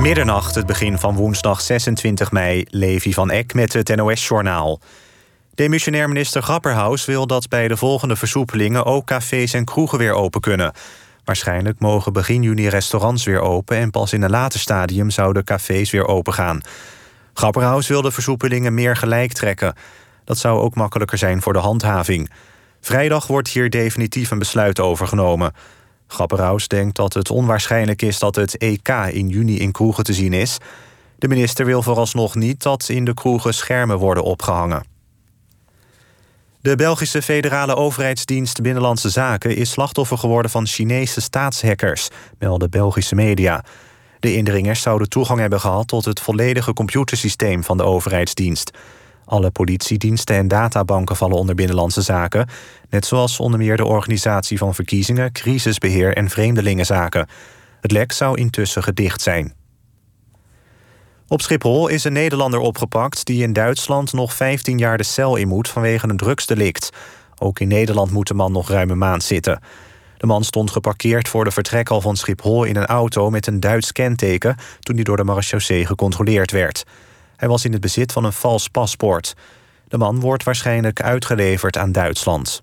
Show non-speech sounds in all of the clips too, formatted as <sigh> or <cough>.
Middernacht, het begin van woensdag 26 mei, Levi van Eck met het NOS-journaal. Demissionair minister Grapperhaus wil dat bij de volgende versoepelingen ook cafés en kroegen weer open kunnen. Waarschijnlijk mogen begin juni restaurants weer open en pas in een later stadium zouden cafés weer open gaan. Grapperhaus wil de versoepelingen meer gelijk trekken. Dat zou ook makkelijker zijn voor de handhaving. Vrijdag wordt hier definitief een besluit over genomen. Grapperhaus denkt dat het onwaarschijnlijk is dat het EK in juni in kroegen te zien is. De minister wil vooralsnog niet dat in de kroegen schermen worden opgehangen. De Belgische federale overheidsdienst Binnenlandse Zaken is slachtoffer geworden van Chinese staatshackers, melden Belgische media. De indringers zouden toegang hebben gehad tot het volledige computersysteem van de overheidsdienst. Alle politiediensten en databanken vallen onder Binnenlandse Zaken, net zoals onder meer de organisatie van verkiezingen, crisisbeheer en vreemdelingenzaken. Het lek zou intussen gedicht zijn. Op Schiphol is een Nederlander opgepakt die in Duitsland nog 15 jaar de cel in moet vanwege een drugsdelict. Ook in Nederland moet de man nog ruim een maand zitten. De man stond geparkeerd voor de vertrekhal van Schiphol in een auto met een Duits kenteken toen hij door de marechaussee gecontroleerd werd. Hij was in het bezit van een vals paspoort. De man wordt waarschijnlijk uitgeleverd aan Duitsland.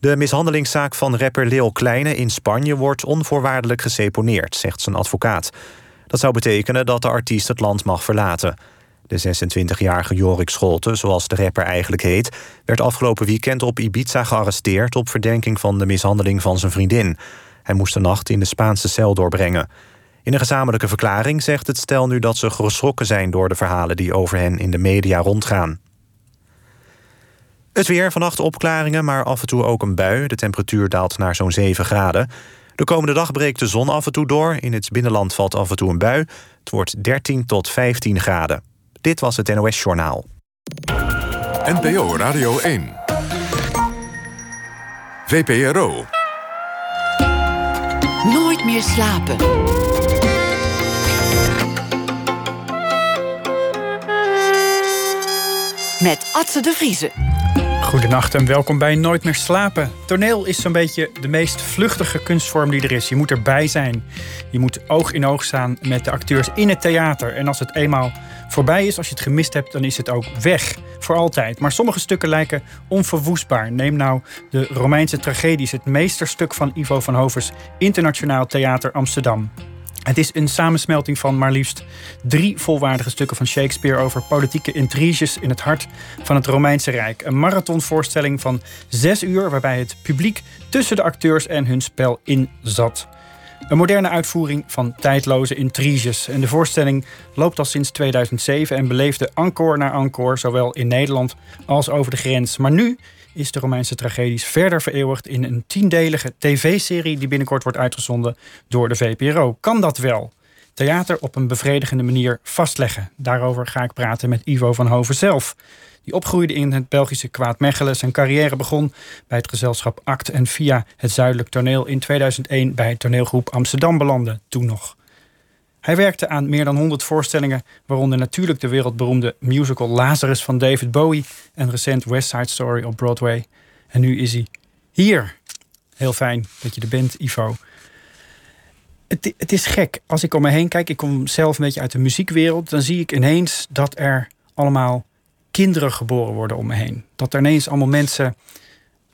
De mishandelingszaak van rapper Leo Kleine in Spanje wordt onvoorwaardelijk geseponeerd, zegt zijn advocaat. Dat zou betekenen dat de artiest het land mag verlaten. De 26-jarige Jorik Scholte, zoals de rapper eigenlijk heet, werd afgelopen weekend op Ibiza gearresteerd op verdenking van de mishandeling van zijn vriendin. Hij moest de nacht in de Spaanse cel doorbrengen. In een gezamenlijke verklaring zegt het stel nu dat ze geschrokken zijn door de verhalen die over hen in de media rondgaan. Het weer, vannacht opklaringen, maar af en toe ook een bui. De temperatuur daalt naar zo'n 7 graden. De komende dag breekt de zon af en toe door. In het binnenland valt af en toe een bui. Het wordt 13 tot 15 graden. Dit was het NOS Journaal. NPO Radio 1. VPRO. Nooit meer slapen. Met Atze de Vriezen. Goedenacht en welkom bij Nooit meer slapen. Toneel is zo'n beetje de meest vluchtige kunstvorm die er is. Je moet erbij zijn. Je moet oog in oog staan met de acteurs in het theater. En als het eenmaal voorbij is, als je het gemist hebt, dan is het ook weg. Voor altijd. Maar sommige stukken lijken onverwoestbaar. Neem nou de Romeinse tragedies, het meesterstuk van Ivo van Hovers Internationaal Theater Amsterdam. Het is een samensmelting van maar liefst drie volwaardige stukken van Shakespeare over politieke intriges in het hart van het Romeinse Rijk. Een marathonvoorstelling van zes uur waarbij het publiek tussen de acteurs en hun spel in zat. Een moderne uitvoering van tijdloze intriges. En de voorstelling loopt al sinds 2007 en beleefde encore na encore, zowel in Nederland als over de grens. Maar nu is de Romeinse tragedies verder vereeuwigd in een tiendelige tv-serie die binnenkort wordt uitgezonden door de VPRO. Kan dat wel? Theater op een bevredigende manier vastleggen. Daarover ga ik praten met Ivo van Hoven zelf. Die opgroeide in het Belgische Kwaadmechelen. Zijn carrière begon bij het gezelschap Act en via het Zuidelijk Toneel in 2001 bij toneelgroep Amsterdam belandde, toen nog. Hij werkte aan meer dan 100 voorstellingen, waaronder natuurlijk de wereldberoemde musical Lazarus van David Bowie en recent West Side Story op Broadway. En nu is hij hier. Heel fijn dat je er bent, Ivo. Het, het is gek. Als ik om me heen kijk, ik kom zelf een beetje uit de muziekwereld, dan zie ik ineens dat er allemaal kinderen geboren worden om me heen. Dat er ineens allemaal mensen,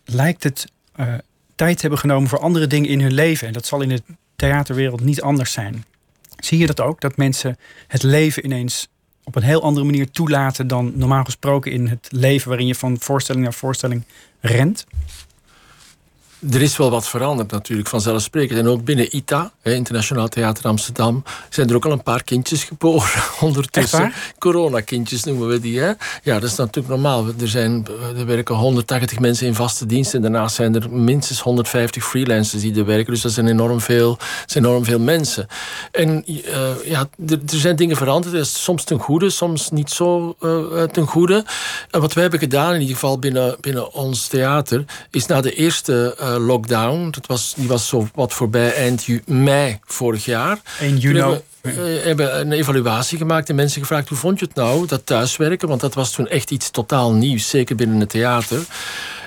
lijkt het, uh, tijd hebben genomen voor andere dingen in hun leven. En dat zal in de theaterwereld niet anders zijn. Zie je dat ook? Dat mensen het leven ineens op een heel andere manier toelaten dan normaal gesproken in het leven waarin je van voorstelling naar voorstelling rent? Er is wel wat veranderd natuurlijk, vanzelfsprekend. En ook binnen ITA, Internationaal Theater Amsterdam, zijn er ook al een paar kindjes geboren <laughs> ondertussen. Corona-kindjes noemen we die. Hè? Ja, dat is natuurlijk normaal. Er, zijn, er werken 180 mensen in vaste dienst en daarnaast zijn er minstens 150 freelancers die er werken. Dus dat zijn enorm veel, zijn enorm veel mensen. En uh, ja, er, er, zijn dingen veranderd. Dat is soms ten goede, soms niet zo uh, ten goede. En wat wij hebben gedaan, in ieder geval binnen, binnen ons theater, is na de eerste uh, lockdown. Dat was, die was zo wat voorbij eind mei vorig jaar. 1 juni. We uh, hebben een evaluatie gemaakt en mensen gevraagd hoe vond je het nou, dat thuiswerken? Want dat was toen echt iets totaal nieuws, zeker binnen het theater.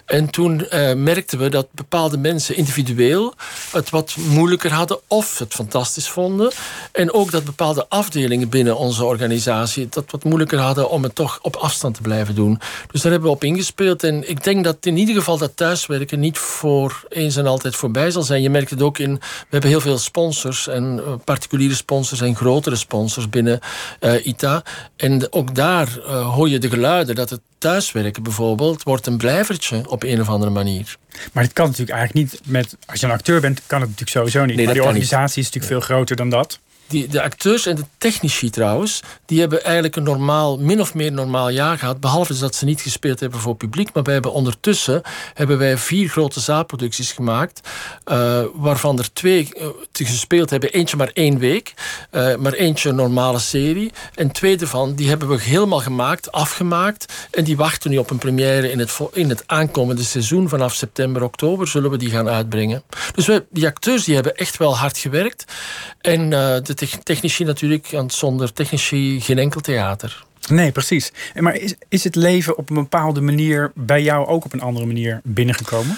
En toen uh, merkten we dat bepaalde mensen individueel het wat moeilijker hadden of het fantastisch vonden. En ook dat bepaalde afdelingen binnen onze organisatie dat wat moeilijker hadden om het toch op afstand te blijven doen. Dus daar hebben we op ingespeeld. En ik denk dat in ieder geval dat thuiswerken niet voor eens en altijd voorbij zal zijn. Je merkt het ook in. We hebben heel veel sponsors en uh, particuliere sponsors en grotere sponsors binnen uh, ITA. En ook daar hoor je de geluiden dat het thuiswerken bijvoorbeeld wordt een blijvertje een of andere manier. Maar het kan natuurlijk eigenlijk niet met. Als je een acteur bent, kan het natuurlijk sowieso niet. Nee, maar die organisatie is natuurlijk veel groter dan dat die, de acteurs en de technici trouwens, die hebben eigenlijk een normaal, min of meer normaal jaar gehad. Behalve dat ze niet gespeeld hebben voor publiek. Maar wij hebben ondertussen hebben wij vier grote zaalproducties gemaakt. Uh, waarvan er twee uh, gespeeld hebben. Eentje maar één week. Uh, maar eentje een normale serie. En twee daarvan die hebben we helemaal gemaakt, afgemaakt. En die wachten nu op een première in het, in het aankomende seizoen. Vanaf september, oktober zullen we die gaan uitbrengen. Dus we, die acteurs die hebben echt wel hard gewerkt. En de technici natuurlijk, want zonder technici geen enkel theater. Nee, precies. Maar is, is het leven op een bepaalde manier bij jou ook op een andere manier binnengekomen?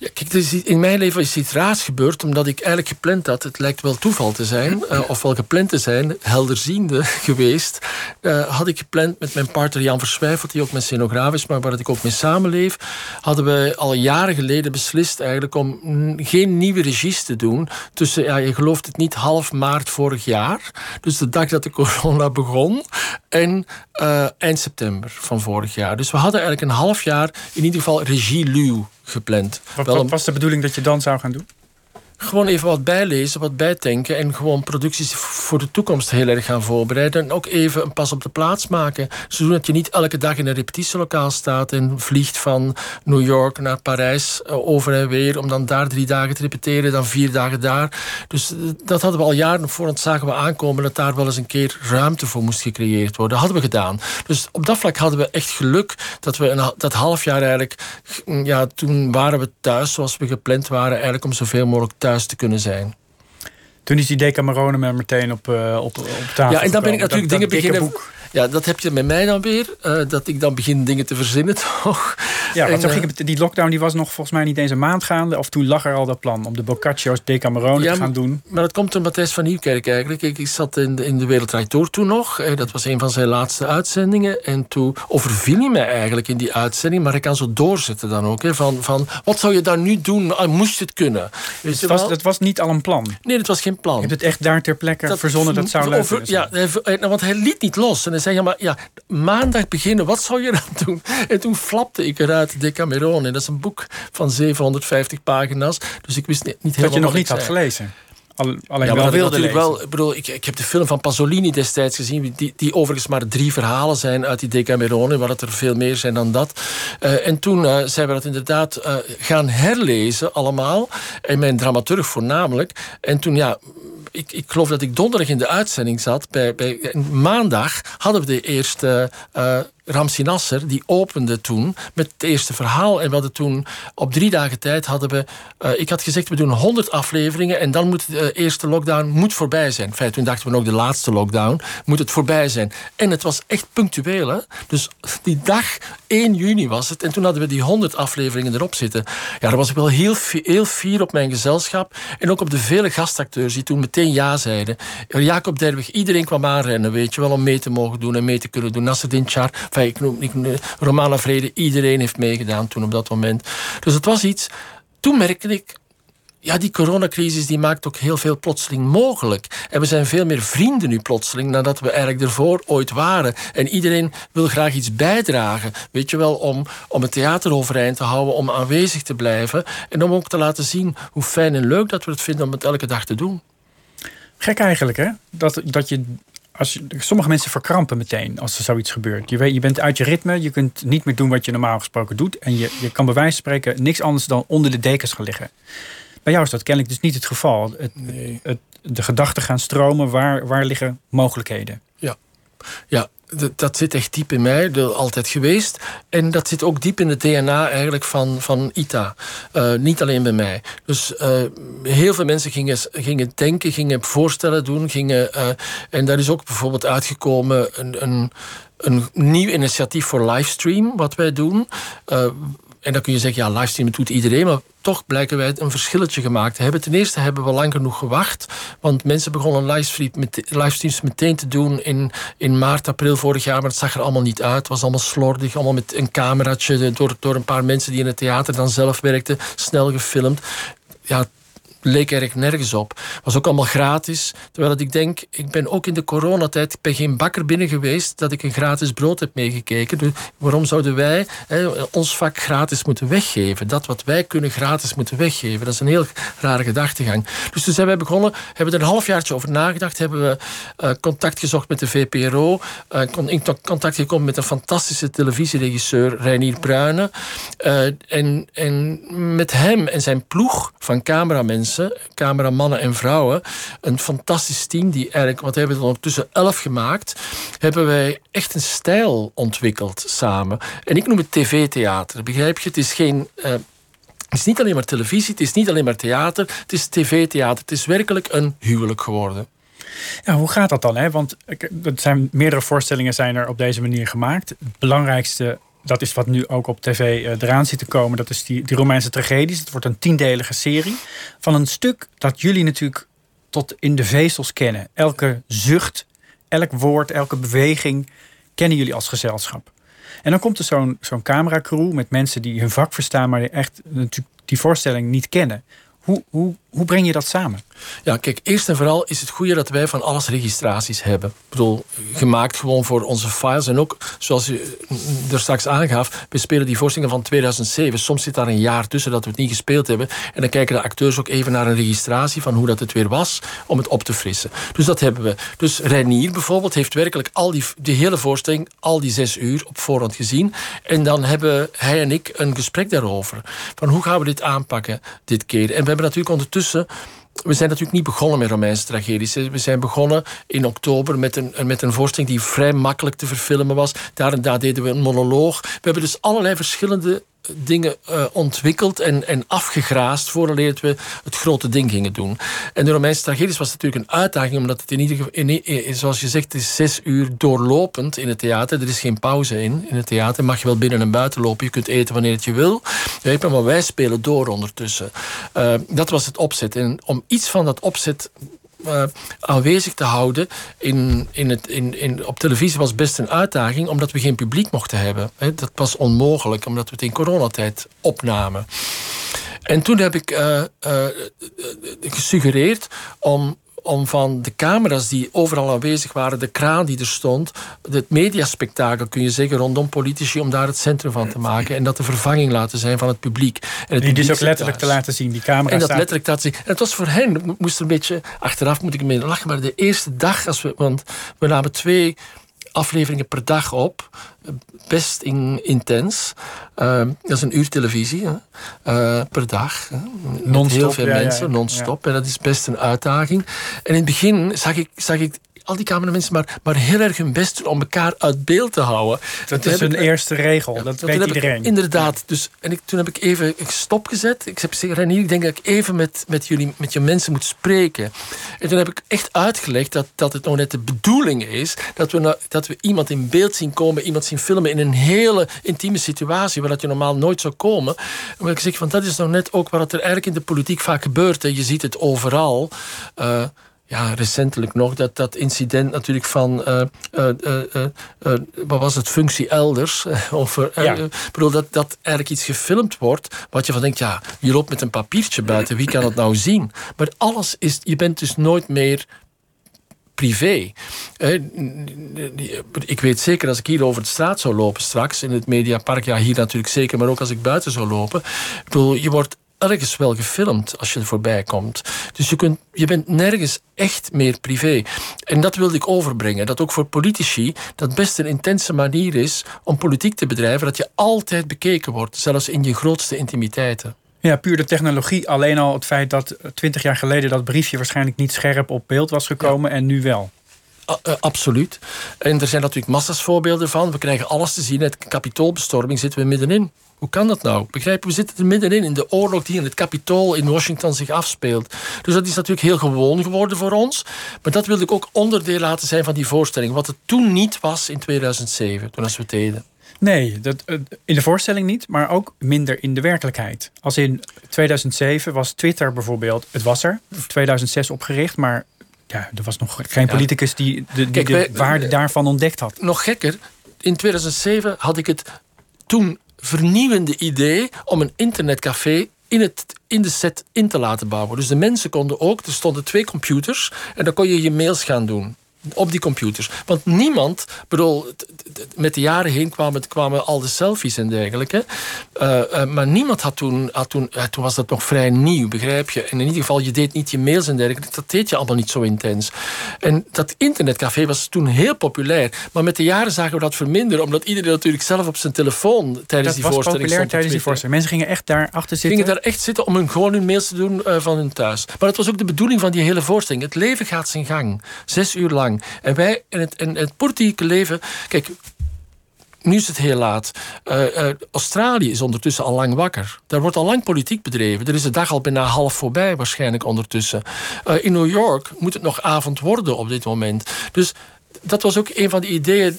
Ja, kijk, in mijn leven is iets raars gebeurd, omdat ik eigenlijk gepland had. Het lijkt wel toeval te zijn, uh, of wel gepland te zijn, helderziende <laughs> geweest. Uh, had ik gepland met mijn partner Jan Verswijfeld, die ook mijn scenograaf is, maar waar ik ook mee samenleef. Hadden we al jaren geleden beslist eigenlijk om geen nieuwe regies te doen. Tussen, ja, je gelooft het niet, half maart vorig jaar. Dus de dag dat de <laughs> corona begon. En uh, eind september van vorig jaar. Dus we hadden eigenlijk een half jaar in ieder geval regie-luw gepland. Wat, wat was de bedoeling dat je dan zou gaan doen? Gewoon even wat bijlezen, wat bijdenken en gewoon producties voor de toekomst heel erg gaan voorbereiden. En ook even een pas op de plaats maken. Zodat je niet elke dag in een repetitielokaal staat en vliegt van New York naar Parijs eh, over en weer om dan daar drie dagen te repeteren, dan vier dagen daar. Dus eh, dat hadden we al jaren voor, zagen we aankomen dat daar wel eens een keer ruimte voor moest gecreëerd worden. Dat hadden we gedaan. Dus op dat vlak hadden we echt geluk dat we een, dat half jaar eigenlijk, ja, toen waren we thuis zoals we gepland waren, eigenlijk om zoveel mogelijk thuis te kunnen zijn. Toen is die Decamerone maar meteen op, uh, op, op tafel Ja, en dan ben ik natuurlijk dingen beginnen... Ja, dat heb je met mij dan weer. Uh, dat ik dan begin dingen te verzinnen, <laughs> toch? Ja, want zo ging het, die lockdown die was nog volgens mij niet eens een maand gaande. Of toen lag er al dat plan om de Boccaccio's Decamerone ja, te gaan doen. Maar dat komt door Matthijs van Nieuwkerk eigenlijk. Ik, ik zat in de, in de Wereldrijd Door toen nog. Dat was een van zijn laatste uitzendingen. En toen overviel hij mij eigenlijk in die uitzending. Maar ik kan zo doorzetten dan ook. Hè, van, van, wat zou je daar nu doen? Ah, moest het kunnen? Dus het, was, het was niet al een plan? Nee, het was geen plan. Je hebt het echt daar ter plekke dat, verzonnen dat zou leuk Ja, want hij liet niet los. En hij zei, ja, maar ja, maandag beginnen, wat zou je dan doen? En toen flapte ik eruit Decamerone. Dat is een boek van 750 pagina's. Dus ik wist niet, niet helemaal Dat je nog niet had gelezen? Alleen ja, wel wilde natuurlijk wel. Ik, bedoel, ik, ik heb de film van Pasolini destijds gezien, die, die overigens maar drie verhalen zijn uit die Decamerone, waar het er veel meer zijn dan dat. Uh, en toen uh, zijn we dat inderdaad uh, gaan herlezen, allemaal. En mijn dramaturg voornamelijk. En toen, ja, ik, ik geloof dat ik donderdag in de uitzending zat. Bij, bij, maandag hadden we de eerste Ramsi Nasser, die opende toen met het eerste verhaal. En we hadden toen op drie dagen tijd hadden we... Uh, ik had gezegd, we doen 100 afleveringen en dan moet de eerste lockdown moet voorbij zijn. Feit, toen dachten we ook de laatste lockdown moet het voorbij zijn. En het was echt punctueel. Hè? Dus die dag, 1 juni was het. En toen hadden we die 100 afleveringen erop zitten. Ja, daar was ik wel heel, heel fier op mijn gezelschap. En ook op de vele gastacteurs die toen meteen ja zeiden. Jacob Derwig, iedereen kwam aanrennen, weet je wel, om mee te mogen doen en mee te kunnen doen. Nasreddin Char, ik noem, ik, Romana Vrede, iedereen heeft meegedaan toen op dat moment. Dus het was iets. Toen merkte ik, ja, die coronacrisis die maakt ook heel veel plotseling mogelijk. En we zijn veel meer vrienden nu plotseling nadat we eigenlijk ervoor ooit waren. En iedereen wil graag iets bijdragen. Weet je wel, om, om het theater overeind te houden, om aanwezig te blijven. En om ook te laten zien hoe fijn en leuk dat we het vinden om het elke dag te doen. Gek eigenlijk, hè? Dat, dat je als sommige mensen verkrampen meteen als er zoiets gebeurt. Je, weet, je bent uit je ritme, je kunt niet meer doen wat je normaal gesproken doet. En je, je kan bij wijze van spreken niks anders dan onder de dekens gaan liggen. Bij jou is dat kennelijk dus niet het geval. Het, het, de gedachten gaan stromen, waar, waar liggen mogelijkheden? Ja, ja dat zit echt diep in mij, altijd geweest. En dat zit ook diep in het DNA eigenlijk van, van ITA. Uh, niet alleen bij mij. Dus uh, heel veel mensen gingen, gingen denken, gingen voorstellen doen. Gingen, uh, en daar is ook bijvoorbeeld uitgekomen een, een, een nieuw initiatief voor livestream, wat wij doen en dan kun je zeggen, ja, livestreamen doet iedereen, maar toch blijken wij een verschilletje gemaakt te hebben. Ten eerste hebben we lang genoeg gewacht, want mensen begonnen livestreams meteen te doen in, in maart, april vorig jaar, maar het zag er allemaal niet uit. Het was allemaal slordig, allemaal met een cameraatje door, door een paar mensen die in het theater dan zelf werkten, snel gefilmd. Ja, leek eigenlijk nergens op. Was ook allemaal gratis. Terwijl ik denk, ik ben ook in de coronatijd bij geen bakker binnen geweest dat ik een gratis brood heb meegekeken. Dus waarom zouden wij ons vak gratis moeten weggeven? Dat wat wij kunnen gratis moeten weggeven. Dat is een heel rare gedachtegang. Dus toen zijn wij begonnen, hebben er een halfjaartje over nagedacht, hebben we uh, contact gezocht met de VPRO, uh, eh, in contact gekomen met een fantastische televisieregisseur, Reinier Bruyne. Uh, en, en met hem en zijn ploeg van cameramensen cameramannen en vrouwen. Een fantastisch team die eigenlijk, wat hebben we ondertussen elf gemaakt, hebben wij echt een stijl ontwikkeld samen. En ik noem het tv-theater. Begrijp je? Het is geen. Uh, het is niet alleen maar televisie, het is niet alleen maar theater, het is tv-theater. Het is werkelijk een huwelijk geworden. Ja, hoe gaat dat dan? Hè? Want er zijn meerdere voorstellingen zijn er op deze manier gemaakt. Het belangrijkste dat is wat nu ook op tv uh, eraan zit te komen. Dat is die, die Romeinse tragedies. Het wordt een tiendelige serie. Van een stuk dat jullie natuurlijk tot in de vezels kennen. Elke zucht, elk woord, elke beweging kennen jullie als gezelschap. En dan komt er zo'n zo'n cameracrew met mensen die hun vak verstaan, maar die echt natuurlijk die voorstelling niet kennen. Hoe, hoe, hoe breng je dat samen? Ja, kijk, eerst en vooral is het goede dat wij van alles registraties hebben. Ik bedoel, gemaakt gewoon voor onze files. En ook, zoals u er straks aangaf, we spelen die voorstellingen van 2007. Soms zit daar een jaar tussen dat we het niet gespeeld hebben. En dan kijken de acteurs ook even naar een registratie van hoe dat het weer was, om het op te frissen. Dus dat hebben we. Dus Reinier bijvoorbeeld heeft werkelijk al die, die hele voorstelling, al die zes uur op voorhand gezien. En dan hebben hij en ik een gesprek daarover. Van hoe gaan we dit aanpakken dit keer? En we hebben natuurlijk ondertussen we zijn natuurlijk niet begonnen met Romeinse tragedies. We zijn begonnen in oktober met een, met een voorstelling die vrij makkelijk te verfilmen was. Daar en daar deden we een monoloog. We hebben dus allerlei verschillende dingen uh, ontwikkeld en, en afgegraast voordat we het grote ding gingen doen. En de Romeinse tragedies was natuurlijk een uitdaging, omdat het in ieder geval, in, zoals je zegt, is zes uur doorlopend in het theater. Er is geen pauze in. In het theater mag je wel binnen en buiten lopen. Je kunt eten wanneer het je wil. maar wij spelen door ondertussen. Uh, dat was het opzet. En om iets van dat opzet uh, aanwezig te houden in, in het, in, in, op televisie was best een uitdaging, omdat we geen publiek mochten hebben. dat was onmogelijk, omdat we het in coronatijd opnamen. En toen heb ik uh, uh, gesuggereerd om om van de camera's die overal aanwezig waren, de kraan die er stond, het mediaspectakel kun je zeggen rondom politici, om daar het centrum van te maken en dat de vervanging laten zijn van het publiek. En het die dus ook letterlijk te laten zien, die camera's. En dat letterlijk te laten zien. En het was voor hen, moest er een beetje, achteraf moet ik ermee lachen, maar de eerste dag, als we, want we namen twee afleveringen per dag op. Best in, intens. Uh, dat is een uur televisie uh, per dag. Met heel veel mensen, non-stop. En dat is best een uitdaging. En in het begin zag ik, zag ik al die cameramensen maar, maar heel erg hun best doen om elkaar uit beeld te houden. Dat is een eerste regel, dat, weet iedereen. inderdaad. Dus, en ik, toen heb ik even stopgezet. Ik heb gezegd, Renier, ik denk dat ik even met, met jullie, met je mensen moet spreken. En toen heb ik echt uitgelegd dat, dat het nog net de bedoeling is dat we, nou, dat we iemand in beeld zien komen, iemand zien filmen in een hele intieme situatie waar dat je normaal nooit zou komen. En ik zeg, van dat is nou net ook wat er eigenlijk in de politiek vaak gebeurt. Hè. Je ziet het overal. Uh, ja, recentelijk nog, dat, dat incident natuurlijk van, uh, uh, wat was het, functie elders. <laughs> over, ja. bedoel, dat, dat eigenlijk iets gefilmd wordt, wat je van denkt, ja, je loopt met een papiertje buiten, wie kan het nou zien? Maar alles is, je bent dus nooit meer privé. Ik weet zeker als ik hier over de straat zou lopen straks in het Mediapark, ja, hier natuurlijk zeker, maar ook als ik buiten zou lopen. Ik bedoel, je wordt ergens wel gefilmd als je er voorbij komt. Dus je, kunt, je bent nergens echt meer privé. En dat wilde ik overbrengen. Dat ook voor politici dat best een intense manier is om politiek te bedrijven. Dat je altijd bekeken wordt, zelfs in je grootste intimiteiten. Ja, puur de technologie. Alleen al het feit dat twintig jaar geleden dat briefje waarschijnlijk niet scherp op beeld was gekomen en nu wel. Uh, absoluut. En er zijn natuurlijk massa's voorbeelden van. We krijgen alles te zien. Het kapitoolbestorming zitten we middenin. Hoe kan dat nou? Begrijp we zitten er middenin in de oorlog die in het Capitool in Washington zich afspeelt. Dus dat is natuurlijk heel gewoon geworden voor ons. Maar dat wilde ik ook onderdeel laten zijn van die voorstelling. Wat het toen niet was in 2007, toen als we het deden. Nee, dat, eh, in de voorstelling niet, maar ook minder in de werkelijkheid. Als in 2007 was Twitter bijvoorbeeld, het was er, 2006 opgericht, maar ja, er was nog geen politicus die de, die de waarde daarvan ontdekt had. Nog gekker, in 2007 had ik het toen vernieuwende idee om een internetcafé in, het, in de set in te laten bouwen. Dus de mensen konden ook, er stonden twee computers en dan kon je je mails gaan doen op die computers. Want niemand, bedoel, met de jaren heen kwamen, kwamen al de selfies en dergelijke. Uh, maar niemand had toen, had toen, uh, toen was dat nog vrij nieuw, begrijp je? En in ieder geval, je deed niet je mails en dergelijke. Dat deed je allemaal niet zo intens. En dat internetcafé was toen heel populair. Maar met de jaren zagen we dat verminderen, omdat iedereen natuurlijk zelf op zijn telefoon tijdens die voorstelling stond. populair tijdens die voorstelling. Mensen gingen echt daar achter zitten? Gingen daar echt zitten om hun, gewoon hun mails te doen van hun thuis. Maar dat was ook de bedoeling van die hele voorstelling. Het leven gaat zijn gang. Zes uur lang. En wij in het, in het politieke leven. Kijk, nu is het heel laat. Uh, uh, Australië is ondertussen al lang wakker. Daar wordt al lang politiek bedreven. Er is de dag al bijna half voorbij, waarschijnlijk ondertussen. Uh, in New York moet het nog avond worden op dit moment. Dus dat was ook een van de ideeën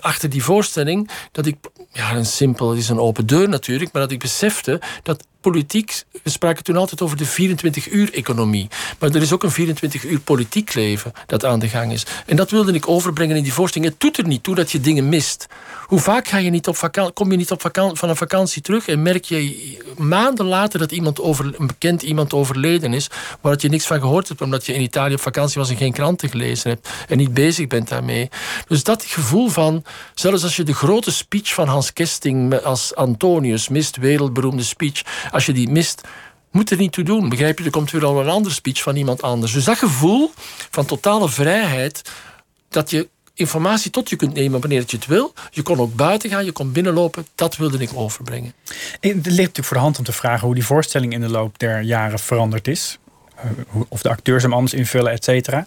achter die voorstelling. Dat ik, ja, een simpel, is een open deur natuurlijk, maar dat ik besefte dat politiek, we spraken toen altijd over de 24-uur-economie. Maar er is ook een 24-uur politiek leven dat aan de gang is. En dat wilde ik overbrengen in die voorstelling. Het doet er niet toe dat je dingen mist. Hoe vaak ga je niet op vakantie, kom je niet op vakantie, van een vakantie terug en merk je maanden later dat iemand over, een bekend iemand overleden is, waar je niks van gehoord hebt, omdat je in Italië op vakantie was en geen kranten gelezen hebt en niet bezig bent daarmee. Dus dat gevoel van, zelfs als je de grote speech van Hans Kesting als Antonius mist, wereldberoemde speech, als je die mist, moet er niet toe doen. Begrijp je? Er komt weer al een andere speech van iemand anders. Dus dat gevoel van totale vrijheid, dat je informatie tot je kunt nemen wanneer je het wil. Je kon ook buiten gaan, je kon binnenlopen. Dat wilde ik overbrengen. Het ligt natuurlijk voor de hand om te vragen hoe die voorstelling in de loop der jaren veranderd is. Eh, of de acteurs hem anders invullen, et cetera.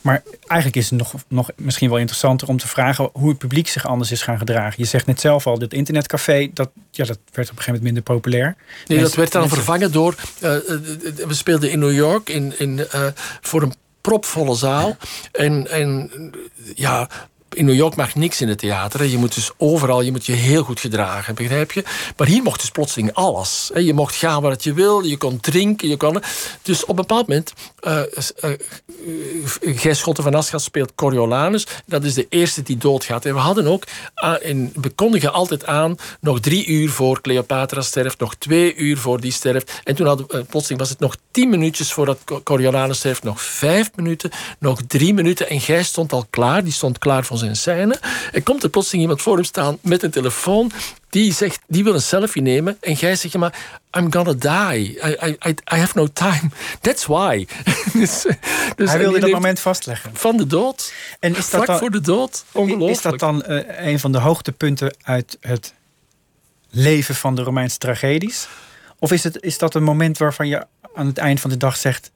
Maar eigenlijk is het nog, nog misschien wel interessanter om te vragen hoe het publiek zich anders is gaan gedragen. Je zegt net zelf al, dit internetcafé, dat, ja, dat werd op een gegeven moment minder populair. Nee, dat werd dan vervangen door. Uh, we speelden in New York in, in, uh, voor een propvolle zaal. En, en ja, in New York mag niks in het theater. Je moet dus overal, je moet je heel goed gedragen, begrijp je? Maar hier mocht dus plotseling alles. Je mocht gaan waar je wil, je kon drinken, je kon... Dus op een bepaald moment... Uh, uh, Gijs Schotten van Aschat speelt Coriolanus. Dat is de eerste die doodgaat. En we hadden ook... en we kondigen altijd aan... nog drie uur voor Cleopatra sterft, nog twee uur voor die sterft. En toen hadden, uh, plotseling was het nog tien minuutjes voordat Coriolanus sterft. Nog vijf minuten, nog drie minuten. En Gijs stond al klaar. Die stond klaar voor zijn scène. En komt er plotseling iemand voor hem staan met een telefoon. Die zegt, die wil een selfie nemen. En jij zegt, maar I'm gonna die. I, I, I have no time. That's why. <laughs> dus, dus Hij wilde dat moment vastleggen. Van de dood. En is dat Vlak dan, voor de dood. Ongelooflijk. Is dat dan uh, een van de hoogtepunten uit het leven van de Romeinse tragedies? Of is, het, is dat een moment waarvan je aan het eind van de dag zegt...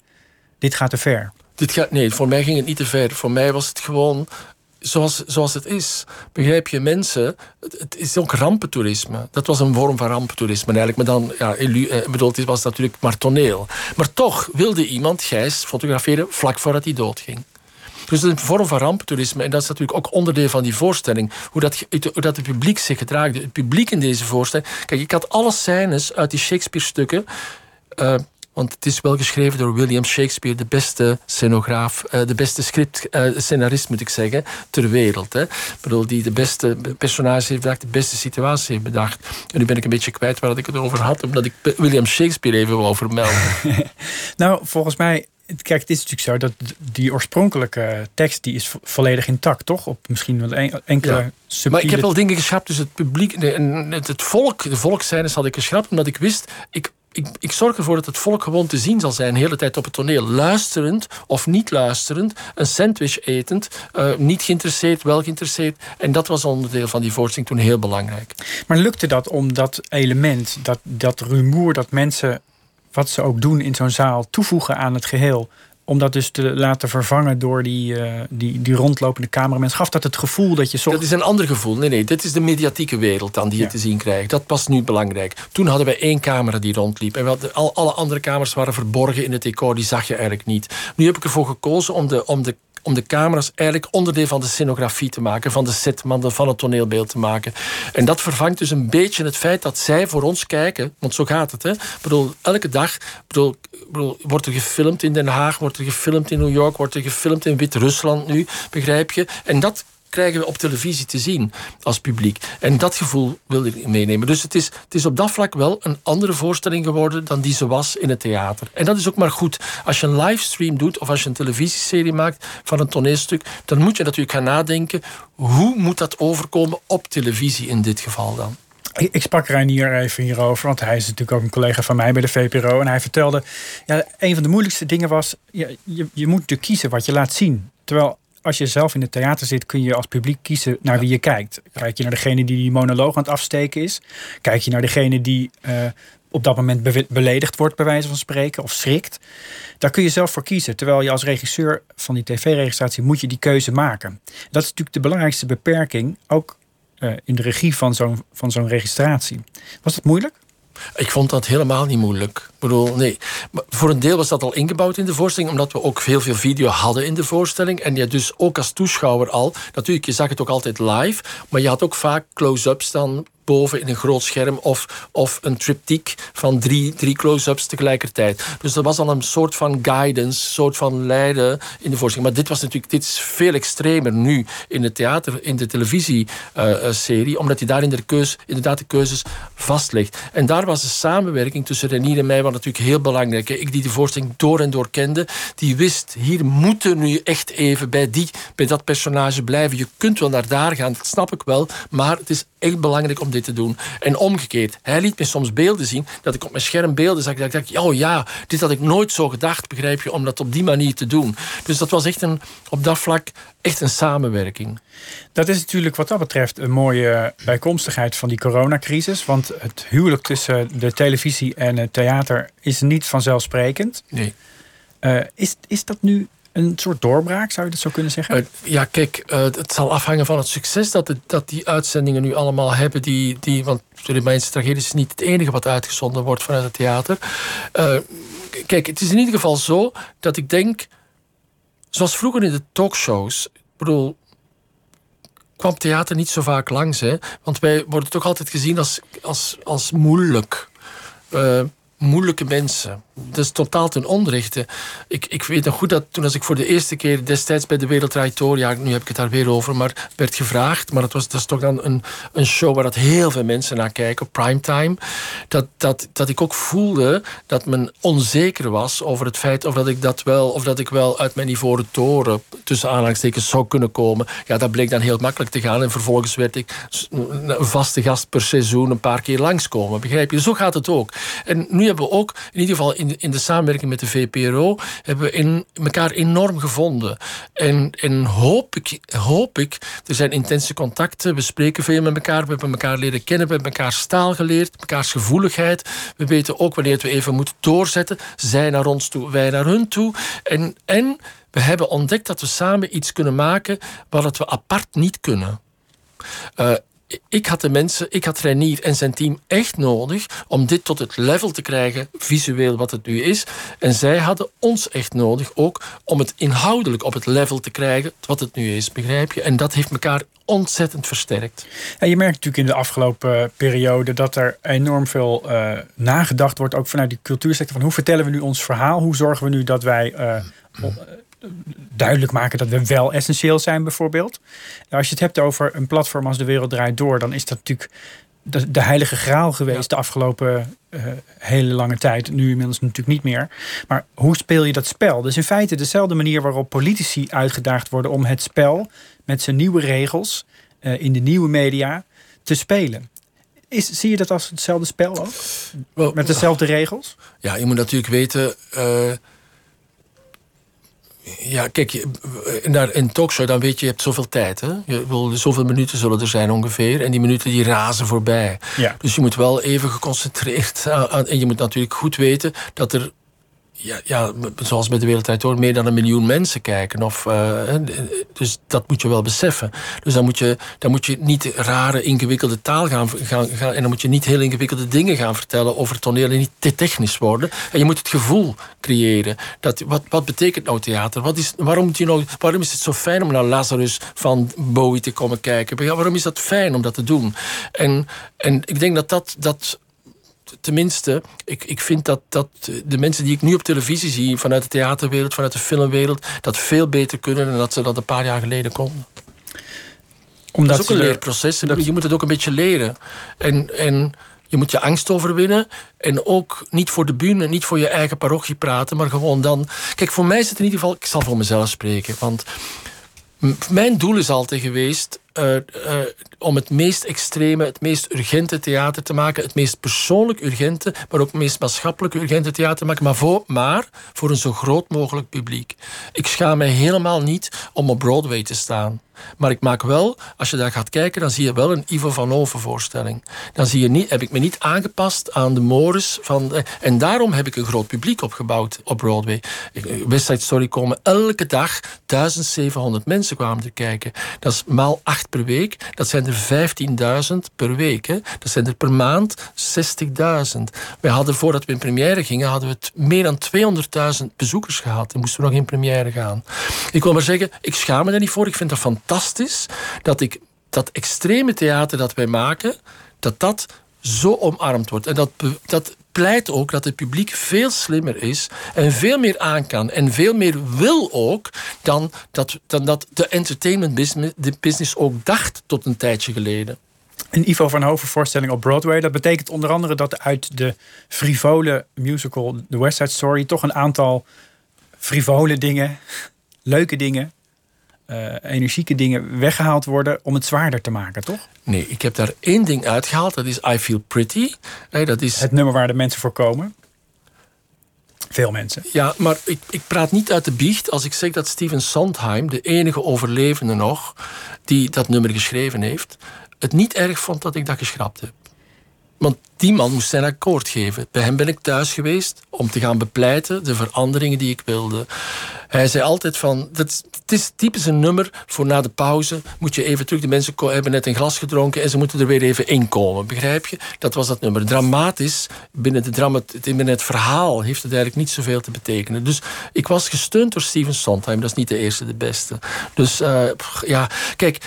dit gaat te ver? Dit gaat, nee, voor mij ging het niet te ver. Voor mij was het gewoon zoals, zoals het is. Begrijp je, mensen... Het, is ook rampentoerisme. Dat was een vorm van rampentoerisme eigenlijk. Maar dan, ja, eh, bedoel, het was natuurlijk maar toneel. Maar toch wilde iemand Gijs fotograferen vlak voordat hij doodging. Dus een vorm van rampentoerisme. En dat is natuurlijk ook onderdeel van die voorstelling. Hoe dat, hoe dat het publiek zich gedraagt. Het publiek in deze voorstelling. Kijk, ik had alle scènes uit die Shakespeare-stukken. Uh, want het is wel geschreven door William Shakespeare, de beste scenograaf, uh, de beste script, uh, scenarist moet ik zeggen, ter wereld. Hè. Ik bedoel, die de beste personages heeft bedacht, de beste situatie heeft bedacht. En nu ben ik een beetje kwijt waar ik het over had, omdat ik William Shakespeare even wil vermelden. <laughs> nou, volgens mij Kijk, het is natuurlijk zo dat die oorspronkelijke tekst die is volledig intact, toch? Op misschien wel enkele ja. subtiele... Maar ik heb wel dingen geschrapt, dus het publiek, en het, volk, de volkszijnes had ik geschrapt, omdat ik wist, ik ik, ik, zorg ervoor dat het volk gewoon te zien zal zijn, de hele tijd op het toneel. Luisterend of niet luisterend, een sandwich etend, uh, niet geïnteresseerd, wel geïnteresseerd. En dat was onderdeel van die voorstelling toen heel belangrijk. Maar lukte dat om dat element, dat, dat rumoer, dat mensen, wat ze ook doen in zo'n zaal, toevoegen aan het geheel? Om dat dus te laten vervangen door die, uh, die, die rondlopende cameramensen. Gaf dat het gevoel dat je... Zo... Dat is een ander gevoel. Nee, nee, dit is de mediatieke wereld dan die je te zien krijgt. Dat was nu belangrijk. Toen hadden we één camera die rondliep. En hadden, al, alle andere kamers waren verborgen in het decor. Die zag je eigenlijk niet. Nu heb ik ervoor gekozen om de, om de om de camera's eigenlijk onderdeel van de scenografie te maken, van de setman, van het toneelbeeld te maken. En dat vervangt dus een beetje het feit dat zij voor ons kijken, want zo gaat het. Hè? Bedoel, elke dag bedoel, bedoel, wordt er gefilmd in Den Haag, wordt er gefilmd in New York, wordt er gefilmd in Wit-Rusland nu, begrijp je? En dat krijgen we op televisie te zien als publiek. En dat gevoel wil ik meenemen. Dus het is, het is op dat vlak wel een andere voorstelling geworden dan die ze was in het theater. En dat is ook maar goed. Als je een livestream doet of als je een televisieserie maakt van een toneelstuk, dan moet je natuurlijk gaan nadenken hoe moet dat overkomen op televisie in dit geval dan. Ik sprak Reinier even hierover, want hij is natuurlijk ook een collega van mij bij de VPRO. En hij vertelde, ja, een van de moeilijkste dingen was, je, je, je moet natuurlijk kiezen wat je laat zien. Terwijl als je zelf in het theater zit, kun je als publiek kiezen naar wie je kijkt. Kijk je naar degene die die monoloog aan het afsteken is? Kijk je naar degene die uh, op dat moment beledigd wordt, bij wijze van spreken, of schrikt? Daar kun je zelf voor kiezen. Terwijl je als regisseur van die tv-registratie moet je die keuze maken. Dat is natuurlijk de belangrijkste beperking, ook uh, in de regie van zo'n van zo'n registratie. Was dat moeilijk? Ik vond dat helemaal niet moeilijk. Ik bedoel, nee. Maar voor een deel was dat al ingebouwd in de voorstelling, omdat we ook heel veel video hadden in de voorstelling. En je dus ook als toeschouwer al, natuurlijk, je zag het ook altijd live, maar je had ook vaak close-ups dan boven in een groot scherm of, of een triptiek van drie, drie close-ups tegelijkertijd. Dus dat was al een soort van guidance, een soort van leiden in de voorstelling. Maar dit was natuurlijk dit is veel extremer nu in het theater, in de televisieserie, uh, omdat hij daar in de inderdaad de keuzes vastlegt. En daar was de samenwerking tussen Renier en mij was natuurlijk heel belangrijk. Ik die de voorstelling door en door kende, die wist, hier moeten nu echt even bij, die, bij dat personage blijven. Je kunt wel naar daar gaan, dat snap ik wel, maar het is echt belangrijk om dit te doen. En omgekeerd, hij liet me soms beelden zien dat ik op mijn scherm beelden zag. Dat ik dacht, oh ja, dit had ik nooit zo gedacht, begrijp je, om dat op die manier te doen. Dus dat was echt een, op dat vlak echt een samenwerking. Dat is natuurlijk wat dat betreft een mooie bijkomstigheid van die coronacrisis. Want het huwelijk tussen de televisie en het theater is niet vanzelfsprekend. Nee. Uh, is, is dat nu een soort doorbraak, zou je dat zo kunnen zeggen? Uh, ja, kijk, uh, het zal afhangen van het succes dat, het, dat die uitzendingen nu allemaal hebben. Die, die, want de Romeinse tragedie is niet het enige wat uitgezonden wordt vanuit het theater. Uh, kijk, het is in ieder geval zo dat ik denk, zoals vroeger in de talkshows, ik bedoel, kwam theater niet zo vaak langs. Hè? Want wij worden toch altijd gezien als, als, als moeilijk. Moeilijke mensen. Dat is totaal ten onrechte. Ik, ik weet nog goed dat toen als ik voor de eerste keer destijds bij de Wereldrijd Door, ja, nu heb ik het daar weer over, maar werd gevraagd, maar dat, was, dat is toch dan een, een show waar dat heel veel mensen naar kijken, primetime, dat, dat, dat ik ook voelde dat men onzeker was over het feit of dat ik dat wel, of dat ik wel uit mijn ivoren toren, tussen aanhalingstekens, zou kunnen komen. Ja, dat bleek dan heel makkelijk te gaan en vervolgens werd ik een vaste gast per seizoen een paar keer langskomen, begrijp je? Zo gaat het ook. En nu hebben we ook, in ieder geval in, in de samenwerking met de VPRO, hebben we in elkaar enorm gevonden. En, en hoop, ik, hoop ik, er zijn intense contacten, we spreken veel met elkaar, we hebben elkaar leren kennen, we hebben elkaar staal geleerd, mekaars gevoeligheid. We weten ook wanneer we even moeten doorzetten. Zij naar ons toe, wij naar hun toe. En, en we hebben ontdekt dat we samen iets kunnen maken wat we apart niet kunnen. Uh, ik had de mensen, ik had Renier en zijn team echt nodig om dit tot het level te krijgen, visueel wat het nu is. En zij hadden ons echt nodig ook om het inhoudelijk op het level te krijgen wat het nu is, begrijp je? En dat heeft elkaar ontzettend versterkt. En je merkt natuurlijk in de afgelopen eh, periode dat er enorm veel uh, nagedacht wordt, ook vanuit die cultuursector, van hoe vertellen we nu ons verhaal? Hoe zorgen we nu dat wij uh, duidelijk maken dat we wel essentieel zijn, bijvoorbeeld. Als je het hebt over een platform als De Wereld Draait Door, dan is dat natuurlijk de, de heilige graal geweest de afgelopen uh, hele lange tijd. Nu inmiddels natuurlijk niet meer. Maar hoe speel je dat spel? Dus in feite dezelfde manier waarop politici uitgedaagd worden om het spel met zijn nieuwe regels uh, in de nieuwe media te spelen. Is, zie je dat als hetzelfde spel ook? Well, met dezelfde regels? Ja, je moet natuurlijk weten. Uh, ja, kijk, in een talkshow, dan weet je, je hebt zoveel tijd. Hè? Je wil, zoveel minuten zullen er zijn ongeveer. En die minuten die razen voorbij. Ja. Dus je moet wel even geconcentreerd aan. En je moet natuurlijk goed weten dat er ja, ja, zoals met de Wereldtijd door, meer dan een miljoen mensen kijken. Of, uh, dus dat moet je wel beseffen. Dus dan moet je, dan moet je niet rare, ingewikkelde taal gaan, gaan, gaan. En dan moet je niet heel ingewikkelde dingen gaan vertellen over toneel en niet te technisch worden. En je moet het gevoel creëren. Dat, wat, wat betekent nou theater? Wat is, waarom, moet je nou, waarom is het zo fijn om naar Lazarus van Bowie te komen kijken? Waarom is dat fijn om dat te doen? En, en ik denk dat dat. dat tenminste, ik, ik vind dat, dat de mensen die ik nu op televisie zie, vanuit de theaterwereld, vanuit de filmwereld, dat veel beter kunnen dan dat ze dat een paar jaar geleden konden. Omdat dat is ook een leerproces. Je moet het ook een beetje leren. En, en je moet je angst overwinnen. En ook niet voor de bühne, niet voor je eigen parochie praten, maar gewoon dan. Kijk, voor mij is het in ieder geval. Ik zal voor mezelf spreken. Want mijn doel is altijd geweest uh, uh, om het meest extreme, het meest urgente theater te maken. Het meest persoonlijk urgente, maar ook het meest maatschappelijk urgente theater te maken. Maar voor, maar voor een zo groot mogelijk publiek. Ik schaam mij helemaal niet om op Broadway te staan. Maar ik maak wel, als je daar gaat kijken, dan zie je wel een Ivo van Over voorstelling. Dan zie je niet, heb ik me niet aangepast aan de mores van. en daarom heb ik een groot publiek opgebouwd op Broadway. West Side Story komen elke dag 1700 mensen kwamen te kijken. Dat is maal 8 per week. Dat zijn er 15.000 per week. Hè. Dat zijn er per maand 60.000. Wij hadden voordat we in première gingen, hadden we het meer dan 200.000 bezoekers gehad. En moesten we nog in première gaan. Ik wil maar zeggen, ik schaam me daar niet voor. Ik vind dat fantastisch fantastisch dat ik dat extreme theater dat wij maken, dat dat zo omarmd wordt. En dat, dat pleit ook dat het publiek veel slimmer is en veel meer aan kan en veel meer wil ook dan dat, dan dat de entertainment business, de business ook dacht tot een tijdje geleden. Een Ivo van Hoven voorstelling op Broadway. Dat betekent onder andere dat uit de frivole musical The West Side Story toch een aantal frivole dingen, leuke dingen uh, energieke dingen weggehaald worden om het zwaarder te maken, toch? Nee, ik heb daar één ding uitgehaald. Dat is I Feel Pretty. Nee, dat is... Het nummer waar de mensen voor komen. Veel mensen. Ja, maar ik, ik praat niet uit de biecht als ik zeg dat Steven Sondheim, de enige overlevende nog, die dat nummer geschreven heeft, het niet erg vond dat ik dat geschrapt heb. Want die man moest zijn akkoord geven. Bij hem ben ik thuis geweest om te gaan bepleiten de veranderingen die ik wilde. Hij zei altijd van, dat, het is typisch een nummer voor na de pauze moet je even terug. De mensen hebben net een glas gedronken en ze moeten er weer even inkomen. Begrijp je? Dat was dat nummer. Dramatisch, binnen, de drama, binnen het verhaal heeft het eigenlijk niet zoveel te betekenen. Dus ik was gesteund door Steven Sondheim. Dat is niet de eerste, de beste. Dus uh, ja, kijk,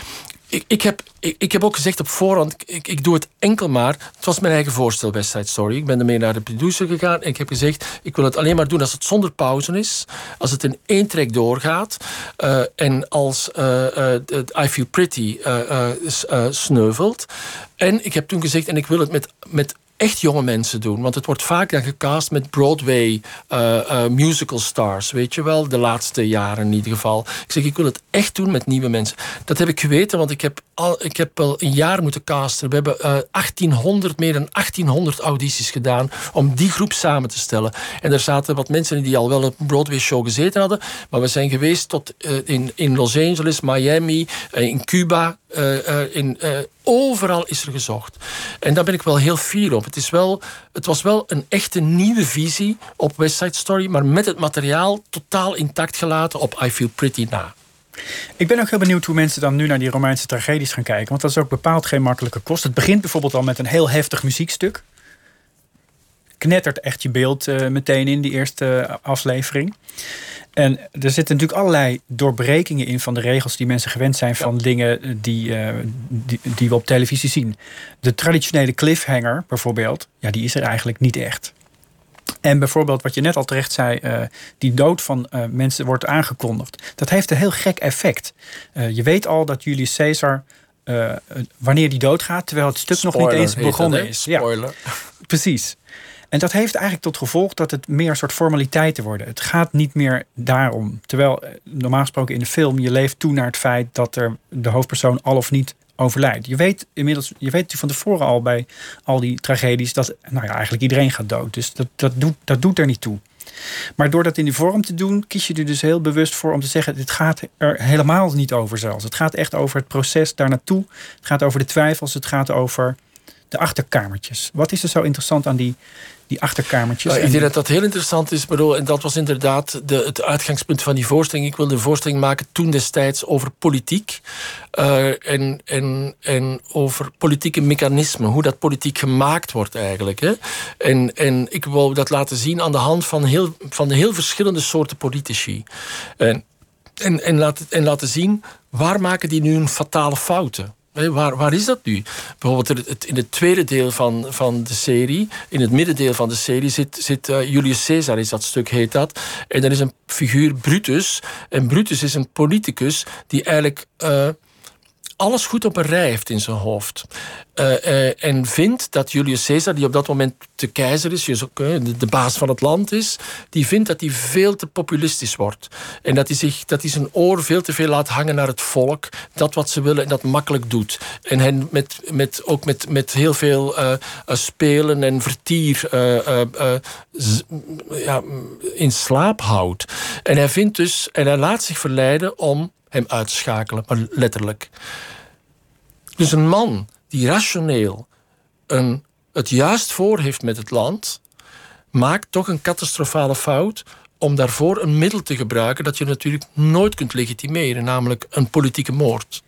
ik, ik, heb, ik, ik, heb ook gezegd op voorhand, ik, ik doe het enkel maar. Het was mijn eigen voorstel, West Side Story. Ik ben ermee naar de producer gegaan en ik heb gezegd, ik wil het alleen maar doen als het zonder pauze is. Als het in één trek doorgaat. Uh, en als uh, I Feel Pretty sneuvelt. En ik heb toen gezegd, en ik wil het met, met echt jonge mensen doen. Want het wordt vaak dan gecast met Broadway uh, uh, musical stars. Weet je wel, de laatste jaren in ieder geval. Ik zeg, ik wil het echt doen met nieuwe mensen. Dat heb ik geweten, want ik heb al, ik heb al een jaar moeten casten. We hebben uh, 1800, meer dan 1800 audities gedaan om die groep samen te stellen. En er zaten wat mensen die al wel een Broadway show gezeten hadden. Maar we zijn geweest tot in, in Los Angeles, Miami, in Cuba, in Overal is er gezocht. En daar ben ik wel heel fier op. Het, is wel, het was wel een echte nieuwe visie op West Side Story, maar met het materiaal totaal intact gelaten op I Feel Pretty na. Ik ben ook heel benieuwd hoe mensen dan nu naar die Romeinse tragedies gaan kijken. Want dat is ook bepaald geen makkelijke kost. Het begint bijvoorbeeld al met een heel heftig muziekstuk. Knettert echt je beeld uh, meteen in die eerste aflevering. En er zitten natuurlijk allerlei doorbrekingen in van de regels die mensen gewend zijn van dingen die, uh, die, die, we op televisie zien. De traditionele cliffhanger bijvoorbeeld, ja, die is er eigenlijk niet echt. En bijvoorbeeld wat je net al terecht zei, uh, die dood van uh, mensen wordt aangekondigd. Dat heeft een heel gek effect. je weet al dat Julius Caesar, wanneer die doodgaat, terwijl het stuk nog niet eens begonnen is. Spoiler. Ja, precies. En dat heeft eigenlijk tot gevolg dat het meer een soort formaliteiten worden. Het gaat niet meer daarom. Terwijl eh, normaal gesproken in de film je leeft toe naar het feit dat er de hoofdpersoon al of niet overlijdt. Je weet inmiddels, je weet van tevoren al bij al die tragedies dat nou ja, eigenlijk iedereen gaat dood. Dus dat, dat, doet, dat doet er niet toe. Maar door dat in die vorm te doen, kies je er dus heel bewust voor om te zeggen: dit gaat er helemaal niet over zelfs. Het gaat echt over het proces daar naartoe. Het gaat over de twijfels. Het gaat over de achterkamertjes. Wat is er zo interessant aan die, die achterkamertjes. Ja, ik denk dat dat heel interessant is. Bedoel, en dat was inderdaad de, het uitgangspunt van die voorstelling. Ik wilde een voorstelling maken toen destijds over politiek. Uh, en, en, en over politieke mechanismen. Hoe dat politiek gemaakt wordt eigenlijk. Hè. En, en ik wil dat laten zien aan de hand van heel, van de heel verschillende soorten politici. En, en, en, laten, en laten zien waar maken die nu een fatale fouten. Waar, waar is dat nu? Bijvoorbeeld in het tweede deel van, van de serie, in het middendeel van de serie, zit, zit uh, Julius Caesar, is dat stuk, heet dat. En er is een figuur Brutus. En Brutus is een politicus die eigenlijk. Uh, alles goed op een rij heeft in zijn hoofd. Uh, uh, en vindt dat Julius Caesar, die op dat moment de keizer is, dus ook, de, de, baas van het land is, die vindt dat hij veel te populistisch wordt. En dat hij, zich, dat hij zijn oor veel te veel laat hangen naar het volk, dat wat ze willen en dat makkelijk doet. En hen met, met, ook met, met heel veel spelen en vertier ja, in slaap houdt. En hij vindt dus, en hij laat zich verleiden om hem uit te schakelen, maar letterlijk. Dus een man die rationeel een, het juist voor heeft met het land, maakt toch een catastrofale fout om daarvoor een middel te gebruiken dat je natuurlijk nooit kunt legitimeren, namelijk een politieke moord.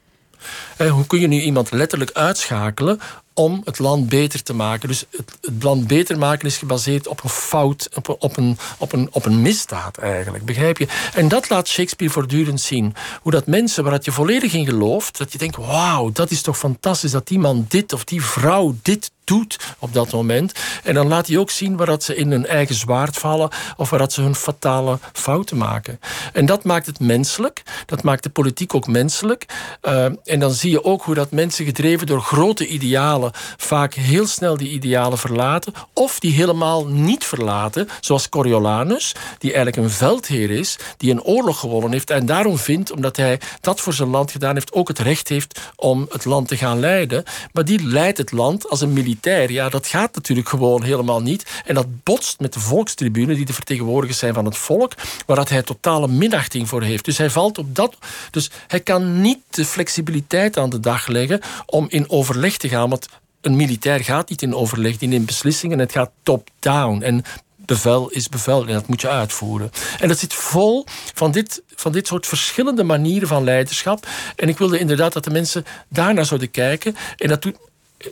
Hoe kun je nu iemand letterlijk uitschakelen om het land beter te maken. Dus het, het, land beter maken is gebaseerd op een fout, op een, op, een, op, een, op een misdaad eigenlijk. Begrijp je? En dat laat Shakespeare voortdurend zien. Hoe dat mensen waar je volledig in gelooft, dat je denkt: wauw, dat is toch fantastisch dat die man dit of die vrouw dit doet op dat moment. En dan laat hij ook zien waar dat ze in hun eigen zwaard vallen of waar dat ze hun fatale fouten maken. En dat maakt het menselijk. Dat maakt de politiek ook menselijk. Uh, en dan zie je ook hoe dat mensen gedreven door grote idealen vaak heel snel die idealen verlaten of die helemaal niet verlaten, zoals Coriolanus, die eigenlijk een veldheer is, die een oorlog gewonnen heeft en daarom vindt, omdat hij dat voor zijn land gedaan heeft, ook het recht heeft om het land te gaan leiden. Maar die leidt het land als een militair ja, dat gaat natuurlijk gewoon helemaal niet. En dat botst met de volkstribune, die de vertegenwoordigers zijn van het volk, waar dat hij totale minachting voor heeft. Dus hij valt op dat. Dus hij kan niet de flexibiliteit aan de dag leggen om in overleg te gaan. Want een militair gaat niet in overleg, die neemt beslissingen. Het gaat top-down. En bevel is bevel en dat moet je uitvoeren. En dat zit vol van dit, van dit soort verschillende manieren van leiderschap. En ik wilde inderdaad dat de mensen daarnaar zouden kijken. En dat doet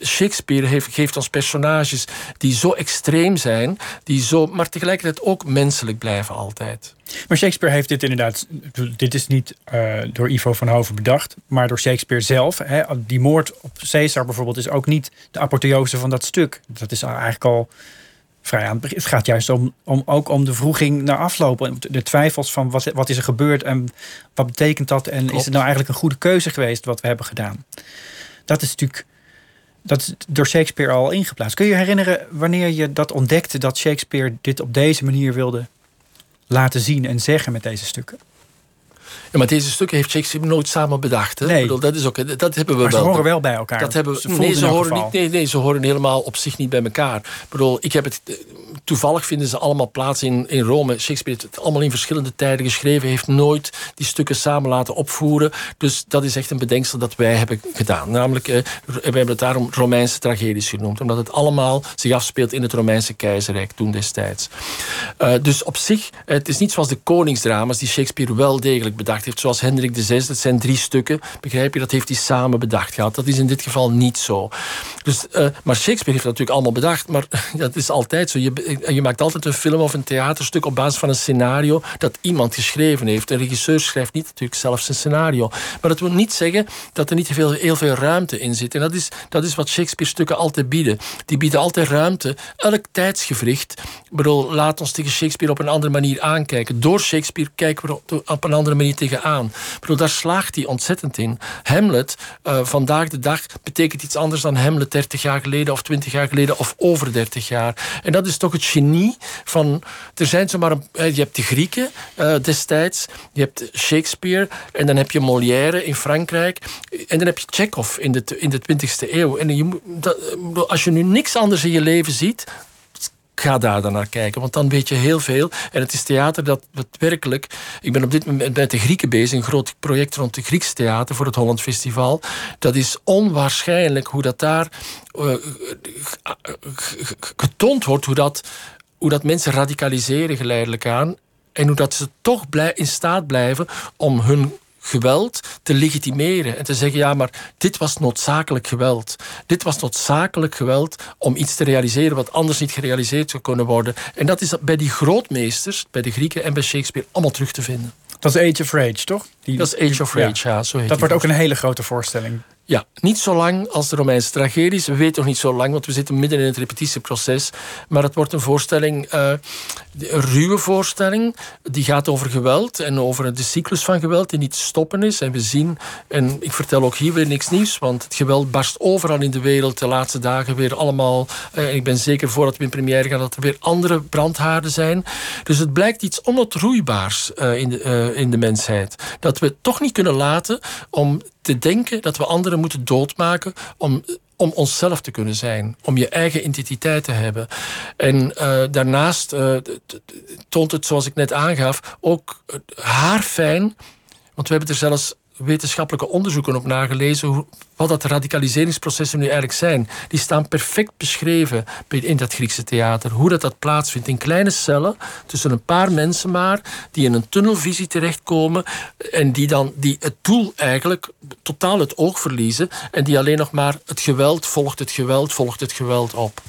Shakespeare heeft, geeft ons personages die zo extreem zijn, die zo, maar tegelijkertijd ook menselijk blijven altijd. Maar Shakespeare heeft dit inderdaad. Dit is niet uh, door Ivo van Hoven bedacht, maar door Shakespeare zelf. Hè. Die moord op Caesar bijvoorbeeld is ook niet de apotheose van dat stuk. Dat is eigenlijk al vrij aan het Het gaat juist om, om, ook om de vroeging naar aflopen. De twijfels van wat, wat is er gebeurd en wat betekent dat? En is het nou eigenlijk een goede keuze geweest wat we hebben gedaan? Dat is natuurlijk dat is door Shakespeare al ingeplaatst. Kun je je herinneren wanneer je dat ontdekte dat Shakespeare dit op deze manier wilde laten zien en zeggen met deze stukken? Ja, maar deze stukken heeft Shakespeare nooit samen bedacht. Hè? Nee. Bedoel, dat, is ook, dat hebben we maar wel. ze horen wel bij elkaar. Dat hebben, ze nee, ze horen niet, nee, nee, ze horen helemaal op zich niet bij elkaar. Ik bedoel, ik heb het, eh, toevallig vinden ze allemaal plaats in, in Rome. Shakespeare heeft het allemaal in verschillende tijden geschreven. heeft nooit die stukken samen laten opvoeren. Dus dat is echt een bedenksel dat wij hebben gedaan. Namelijk, eh, we hebben het daarom Romeinse tragedies genoemd. Omdat het allemaal zich afspeelt in het Romeinse keizerrijk toen destijds. Uh, dus op zich, het is niet zoals de koningsdrama's die Shakespeare wel degelijk bedacht heeft, zoals Hendrik VI. Dat zijn drie stukken, begrijp je? Dat heeft hij samen bedacht gehad. Dat is in dit geval niet zo. Dus, uh, maar Shakespeare heeft dat natuurlijk allemaal bedacht. Maar <laughs> dat is altijd zo. Je, je maakt altijd een film of een theaterstuk op basis van een scenario dat iemand geschreven heeft. Een regisseur schrijft niet natuurlijk zelf zijn scenario. Maar dat wil niet zeggen dat er niet heel, heel veel ruimte in zit. En dat is, dat is wat Shakespeare-stukken altijd bieden. Die bieden altijd ruimte. Elk tijdsgevricht. Ik bedoel, laat ons tegen Shakespeare op een andere manier aankijken. Door Shakespeare kijken we op een andere manier tegenaan. Ik daar slaagt hij ontzettend in. Hamlet, uh, vandaag de dag, betekent iets anders dan Hamlet 30 jaar geleden of 20 jaar geleden of over 30 jaar. En dat is toch het genie van. Er zijn zomaar. Een, je hebt de Grieken uh, destijds, je hebt Shakespeare en dan heb je Molière in Frankrijk en dan heb je Chekhov in de, in de 20e eeuw. En je, dat, als je nu niks anders in je leven ziet, ga daar dan naar kijken, want dan weet je heel veel. En het is theater dat werkelijk... Ik ben op dit moment met de Grieken bezig, een groot project rond het Grieks theater voor het Holland Festival. Dat is onwaarschijnlijk hoe dat daar uh, getoond wordt, hoe dat, hoe dat mensen radicaliseren geleidelijk aan. En hoe dat ze toch in staat blijven om hun geweld te legitimeren en te zeggen: ja, maar dit was noodzakelijk geweld. Dit was noodzakelijk geweld om iets te realiseren wat anders niet gerealiseerd zou kunnen worden. En dat is bij die grootmeesters, bij de Grieken en bij Shakespeare, allemaal terug te vinden. Dat is Age of Rage, toch? Die, dat is Age of Rage, ja. zo heet dat wordt ook een hele grote voorstelling. Ja, niet zo lang als de Romeinse tragedies. We weten nog niet zo lang, want we zitten midden in het repetitieproces. Maar het wordt een voorstelling, uh, een ruwe voorstelling. Die gaat over geweld en over de cyclus van geweld die niet te stoppen is. En we zien, en ik vertel ook hier weer niks nieuws, want het geweld barst overal in de wereld de laatste dagen weer allemaal. Uh, ik ben zeker voordat we in première gaan dat er weer andere brandhaarden zijn. Dus het blijkt iets onotroeibaars uh, in, de, in de mensheid. Dat we toch niet kunnen laten om te denken dat we anderen moeten doodmaken om, om onszelf te kunnen zijn, om je eigen identiteit te hebben. En uh, daarnaast uh, toont het, zoals ik net aangaf, ook haarfijn, want we hebben er zelfs wetenschappelijke onderzoeken op nagelezen hoe, wat dat radicaliseringsprocessen nu eigenlijk zijn. Die staan perfect beschreven in dat Griekse theater. Hoe dat, dat plaatsvindt in kleine cellen, tussen een paar mensen maar, die in een tunnelvisie terechtkomen en die dan die het doel eigenlijk totaal het oog verliezen en die alleen nog maar het geweld volgt, het geweld volgt, het geweld op.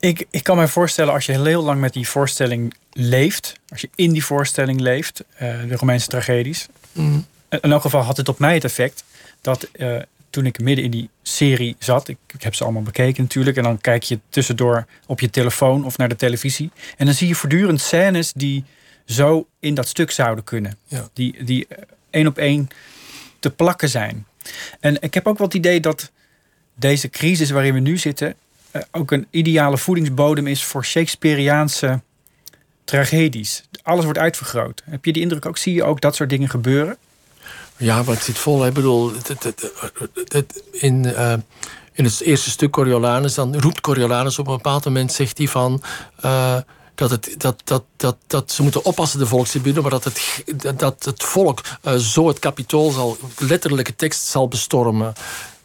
Ik, ik kan me voorstellen, als je heel lang met die voorstelling leeft, als je in die voorstelling leeft, uh, de Romeinse tragedies, mm in elk geval had het op mij het effect dat uh, toen ik midden in die serie zat, ik, ik, heb ze allemaal bekeken natuurlijk, en dan kijk je tussendoor op je telefoon of naar de televisie. En dan zie je voortdurend scènes die zo in dat stuk zouden kunnen. Ja. Die, die eh, één op één te plakken zijn. En ik heb ook wel het idee dat deze crisis waarin we nu zitten uh, ook een ideale voedingsbodem is voor Shakespeareaanse tragedies. Alles wordt uitvergroot. Heb je die indruk ook? Zie je ook dat soort dingen gebeuren? Ja, het zit vol. Ik bedoel, in, uh, in het eerste stuk Coriolanus, dan roept Coriolanus op een bepaald moment, zegt hij van. Uh, dat, het, dat, dat, dat, dat ze moeten oppassen, de volkstribune, maar dat het, dat het volk uh, zo het kapitool zal, letterlijke tekst zal bestormen.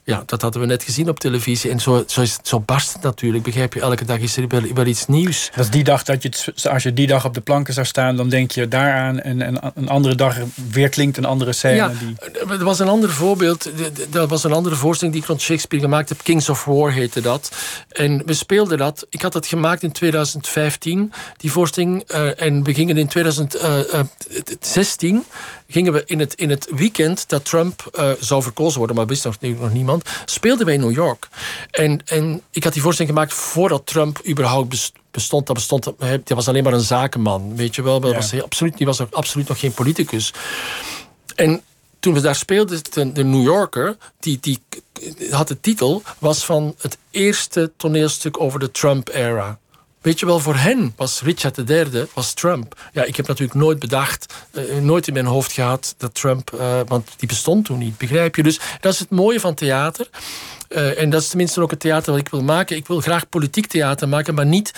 Ja, dat hadden we net gezien op televisie. En zo, zo, is, zo barst het natuurlijk. Begrijp je, elke dag is er wel, wel iets nieuws. Dat is die dag dat je het, als je die dag op de planken zou staan, dan denk je daaraan. En, en een andere dag weer klinkt een andere scène. Ja, die... er was een ander voorbeeld. Dat was een andere voorstelling die ik rond Shakespeare gemaakt heb. Kings of War heette dat. En we speelden dat. Ik had dat gemaakt in 2015, die voorstelling. Uh, en we gingen in 2016 gingen we in het, in het weekend dat Trump uh, zou verkozen worden, maar wist nog, nog niemand, speelden wij in New York. En, en ik had die voorstelling gemaakt voordat Trump überhaupt bestond. Dat bestond, hij was alleen maar een zakenman, weet je wel. Ja. Was absoluut, die was absoluut nog geen politicus. En toen we daar speelden, de, de New Yorker, die, die had de titel, was van het eerste toneelstuk over de Trump-era. Weet je wel, voor hen was Richard III was Trump. Ja, ik heb natuurlijk nooit bedacht, uh, nooit in mijn hoofd gehad dat Trump, uh, want die bestond toen niet, begrijp je? Dus dat is het mooie van theater. Uh, en dat is tenminste ook het theater wat ik wil maken. Ik wil graag politiek theater maken, maar niet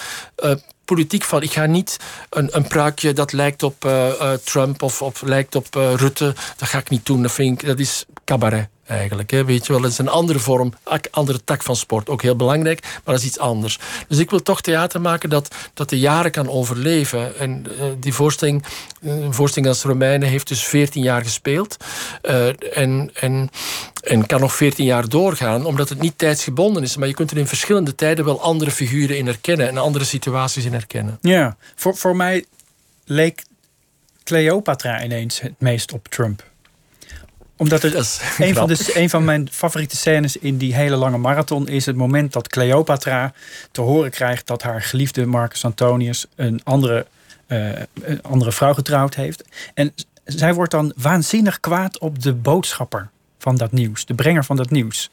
politiek van. Ik ga niet een, een pruikje dat lijkt op Trump of, of lijkt op Rutte. Dat ga ik niet doen. Dat, vind ik, dat is cabaret eigenlijk. Hè. Weet je wel, is een andere vorm, andere tak van sport. Ook heel belangrijk, maar dat is iets anders. Dus ik wil toch theater maken dat, dat de jaren kan overleven. En uh, die voorstelling, een voorstelling als Romeinen heeft dus 14 jaar gespeeld. Uh, en, en, en kan nog 14 jaar doorgaan, omdat het niet tijdsgebonden is. Maar je kunt er in verschillende tijden wel andere figuren in herkennen en andere situaties in herkennen. Ja, voor, voor mij leek Cleopatra ineens het meest op Trump omdat het een van, de, een van mijn <laughs> favoriete scènes in die hele lange marathon is het moment dat Cleopatra te horen krijgt dat haar geliefde Marcus Antonius een andere, uh, een andere vrouw getrouwd heeft. En zij wordt dan waanzinnig kwaad op de boodschapper van dat nieuws, de brenger van dat nieuws.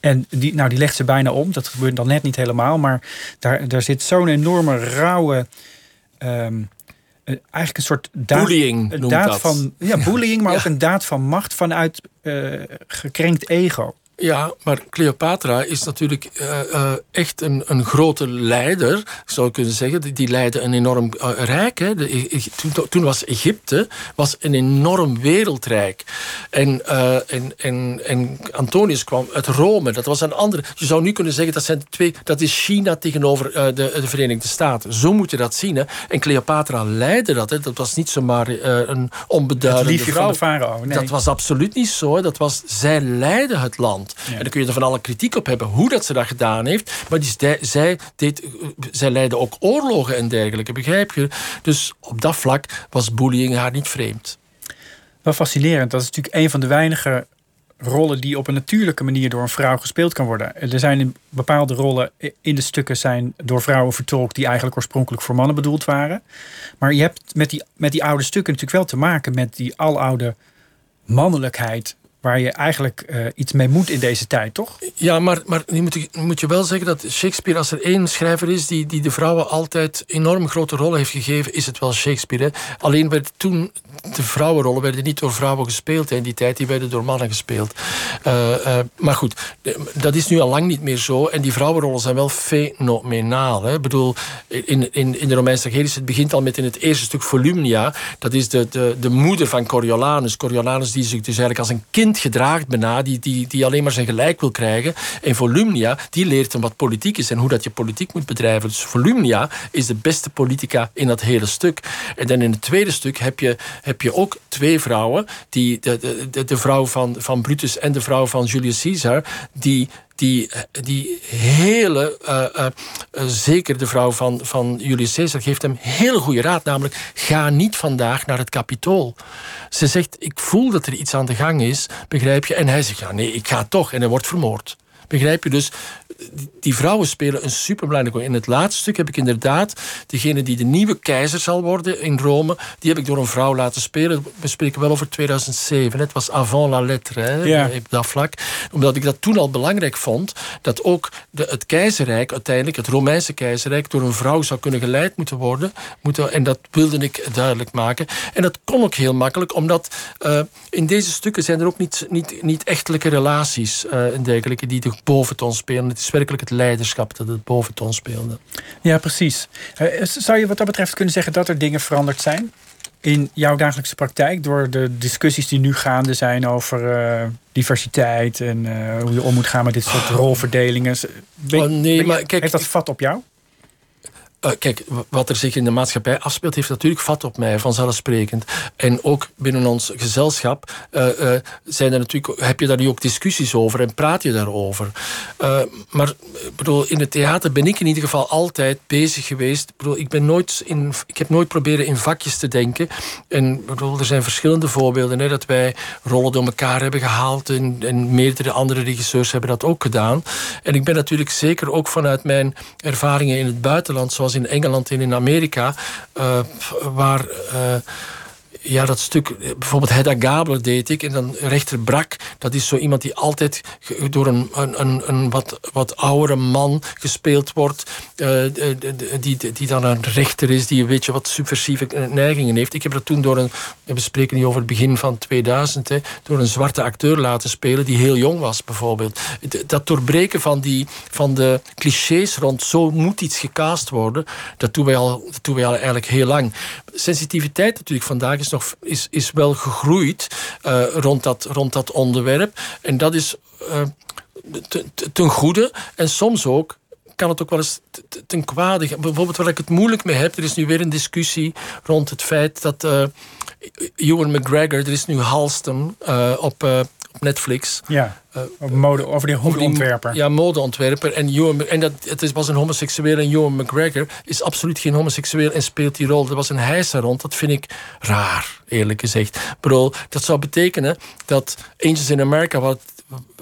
En die, nou, die legt ze bijna om. Dat gebeurt dan net niet helemaal, maar daar, daar zit zo'n enorme rauwe. Um, uh, eigenlijk een soort daad, bullying een daad van <laughs> ja bullying, maar ook een daad van macht vanuit uh, gekrenkt ego. Ja, maar Cleopatra is natuurlijk uh, uh, echt een, een grote leider, zou ik kunnen zeggen. Die, die leidde een enorm uh, rijk. Hè. De, toen, toen, was Egypte was een enorm wereldrijk. En, en, en, en Antonius kwam uit Rome. Dat was een andere. Je zou nu kunnen zeggen dat zijn twee. Dat is China tegenover de, de Verenigde Staten. Zo moet je dat zien. Hè. En Cleopatra leidde dat. Hè. Dat was niet zomaar een onbeduidende het vrouw. Van de farao. Nee. Dat was absoluut niet zo. Hè. Dat was, zij leidde het land. En dan kun je er van alle kritiek op hebben hoe dat ze dat gedaan heeft. Maar die, zij, deed, zij leidde ook oorlogen en dergelijke, begrijp je? Dus op dat vlak was bullying haar niet vreemd. Wel fascinerend. Dat is natuurlijk een van de weinige rollen die op een natuurlijke manier door een vrouw gespeeld kan worden. Er zijn bepaalde rollen in de stukken zijn door vrouwen vertolkt die eigenlijk oorspronkelijk voor mannen bedoeld waren. Maar je hebt met die, met die oude stukken natuurlijk wel te maken met die aloude mannelijkheid waar je eigenlijk uh, iets mee moet in deze tijd, toch? Ja, maar, maar nu moet, je, moet je wel zeggen dat Shakespeare, als er één schrijver is die, die de vrouwen altijd enorm grote rollen heeft gegeven, is het wel Shakespeare. Alleen werd toen de vrouwenrollen werden niet door vrouwen gespeeld in die tijd, die werden door mannen gespeeld. Uh, uh, maar goed, dat is nu al lang niet meer zo. En die vrouwenrollen zijn wel fenomenaal. Hè? Ik bedoel, in, in, in de Romeinse tragedies, het begint al met in het eerste stuk Volumnia. Dat is de, de, de moeder van Coriolanus. Coriolanus die zich dus eigenlijk als een kind gedraagt bijna, die, die, die alleen maar zijn gelijk wil krijgen. En Volumnia, die leert hem wat politiek is en hoe dat je politiek moet bedrijven. Dus Volumnia is de beste politica in dat hele stuk. En dan in het tweede stuk heb je, je ook twee vrouwen, die, de, de, de vrouw van, van Brutus en de vrouw van Julius Caesar, die die, die hele, uh, uh, zeker de vrouw van, van Julius Caesar, geeft hem heel goede raad. Namelijk, ga niet vandaag naar het kapitool. Ze zegt, ik voel dat er iets aan de gang is, begrijp je? En hij zegt, ja nee, ik ga toch. En hij wordt vermoord. Begrijp je? Dus die vrouwen spelen een superbelangrijke rol. In het laatste stuk heb ik inderdaad degene die de nieuwe keizer zal worden in Rome, die heb ik door een vrouw laten spelen. We spreken wel over 2007. Het was avant la lettre, hè, ja. op dat vlak. Omdat ik dat toen al belangrijk vond, dat ook de, het keizerrijk, uiteindelijk het Romeinse keizerrijk, door een vrouw zou kunnen geleid moeten worden. Moeten, en dat wilde ik duidelijk maken. En dat kon ook heel makkelijk, omdat uh, in deze stukken zijn er ook niet, niet, niet echtelijke relaties uh, en dergelijke die de boventoon spelen. Het is werkelijk het leiderschap dat het boventoon speelde. Ja, precies. Uh, zou je wat dat betreft kunnen zeggen dat er dingen veranderd zijn? In jouw dagelijkse praktijk, door de discussies die nu gaande zijn over uh, diversiteit en uh, hoe je om moet gaan met dit soort rolverdelingen. oh, nee, maar kijk, heeft dat vat op jou? Uh, kijk, wat er zich in de maatschappij afspeelt, heeft natuurlijk vat op mij, vanzelfsprekend. En ook binnen ons gezelschap uh, uh, zijn er natuurlijk, heb je daar nu ook discussies over en praat je daarover. maar bedoel, in het theater ben ik in ieder geval altijd bezig geweest. Bedoel, ik, ben nooit in, ik heb nooit proberen in vakjes te denken. En bedoel, er zijn verschillende voorbeelden. Hè, dat wij rollen door elkaar hebben gehaald. En, en meerdere andere regisseurs hebben dat ook gedaan. En ik ben natuurlijk zeker ook vanuit mijn ervaringen in het buitenland, zoals in Engeland en in Amerika, uh, waar uh, ja, dat stuk, bijvoorbeeld Hedda Gabler deed ik. En dan rechter Brak, dat is zo iemand die altijd door een, een, een wat, wat oudere man gespeeld wordt. Uh, die, die dan een rechter is, die een beetje wat subversieve neigingen heeft. Ik heb dat toen door een, we spreken niet over het begin van 2000, hè, door een zwarte acteur laten spelen die heel jong was bijvoorbeeld. Dat doorbreken van, die, van de clichés rond zo moet iets gecast worden, dat doen wij al, dat doen wij al eigenlijk heel lang. Sensitiviteit natuurlijk vandaag is nog, is, is wel gegroeid uh, rond, dat, rond dat onderwerp. En dat is uh, ten goede. En soms ook kan het ook wel eens ten kwade Bijvoorbeeld waar ik het moeilijk mee heb. Er is nu weer een discussie rond het feit dat uh, Ewan McGregor... Er is nu Halston op, op Netflix. Ja, uh, mode, over die modeontwerper. Ja, modeontwerper. En, Ewan, en dat, het was een homoseksueel en Ewan McGregor is absoluut geen homoseksueel en speelt die rol. Er was een hijsa rond. Dat vind ik raar, eerlijk gezegd. Bro, dat zou betekenen dat Angels in America... Wat,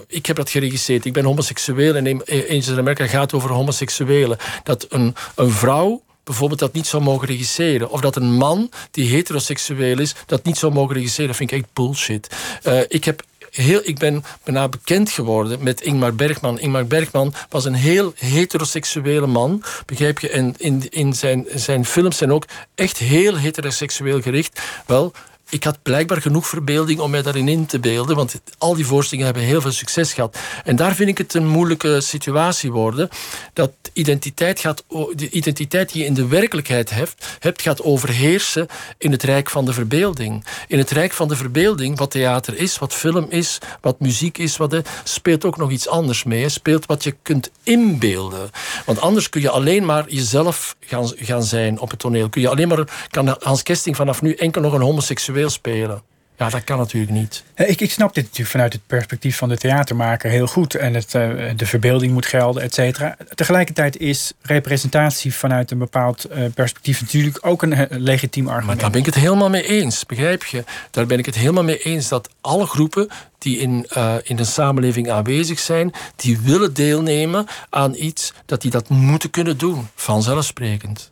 ik heb dat geregisseerd. Ik ben homoseksueel en Angels in America gaat over homoseksuelen. Dat een, een vrouw bijvoorbeeld dat niet zou mogen regisseren. Of dat een man die heteroseksueel is, dat niet zou mogen regisseren. Dat vind ik echt bullshit. Uh, ik heb heel, ik ben bijna bekend geworden met Ingmar Bergman. Ingmar Bergman was een heel heteroseksuele man, begrijp je? En in, in zijn, zijn films zijn ook echt heel heteroseksueel gericht. Wel, ik had blijkbaar genoeg verbeelding om mij daarin in te beelden. Want al die voorstellingen hebben heel veel succes gehad. En daar vind ik het een moeilijke situatie worden. Dat identiteit gaat, de identiteit die je in de werkelijkheid hebt, hebt, gaat overheersen in het rijk van de verbeelding. In het rijk van de verbeelding, wat theater is, wat film is, wat muziek is, wat, speelt ook nog iets anders mee. Speelt wat je kunt inbeelden. Want anders kun je alleen maar jezelf gaan, gaan zijn op het toneel. Kun je alleen maar, kan Hans Kesting vanaf nu enkel nog een homoseksueel spelen. Ja, dat kan natuurlijk niet. Ik, ik snap dit natuurlijk vanuit het perspectief van de theatermaker heel goed. En het, uh, de verbeelding moet gelden, et cetera. Tegelijkertijd is representatie vanuit een bepaald uh, perspectief natuurlijk ook een uh, legitiem argument. Maar daar ben ik het helemaal mee eens, begrijp je? Daar ben ik het helemaal mee eens dat alle groepen die in, in een samenleving aanwezig zijn, die willen deelnemen aan iets, dat die dat moeten kunnen doen, vanzelfsprekend.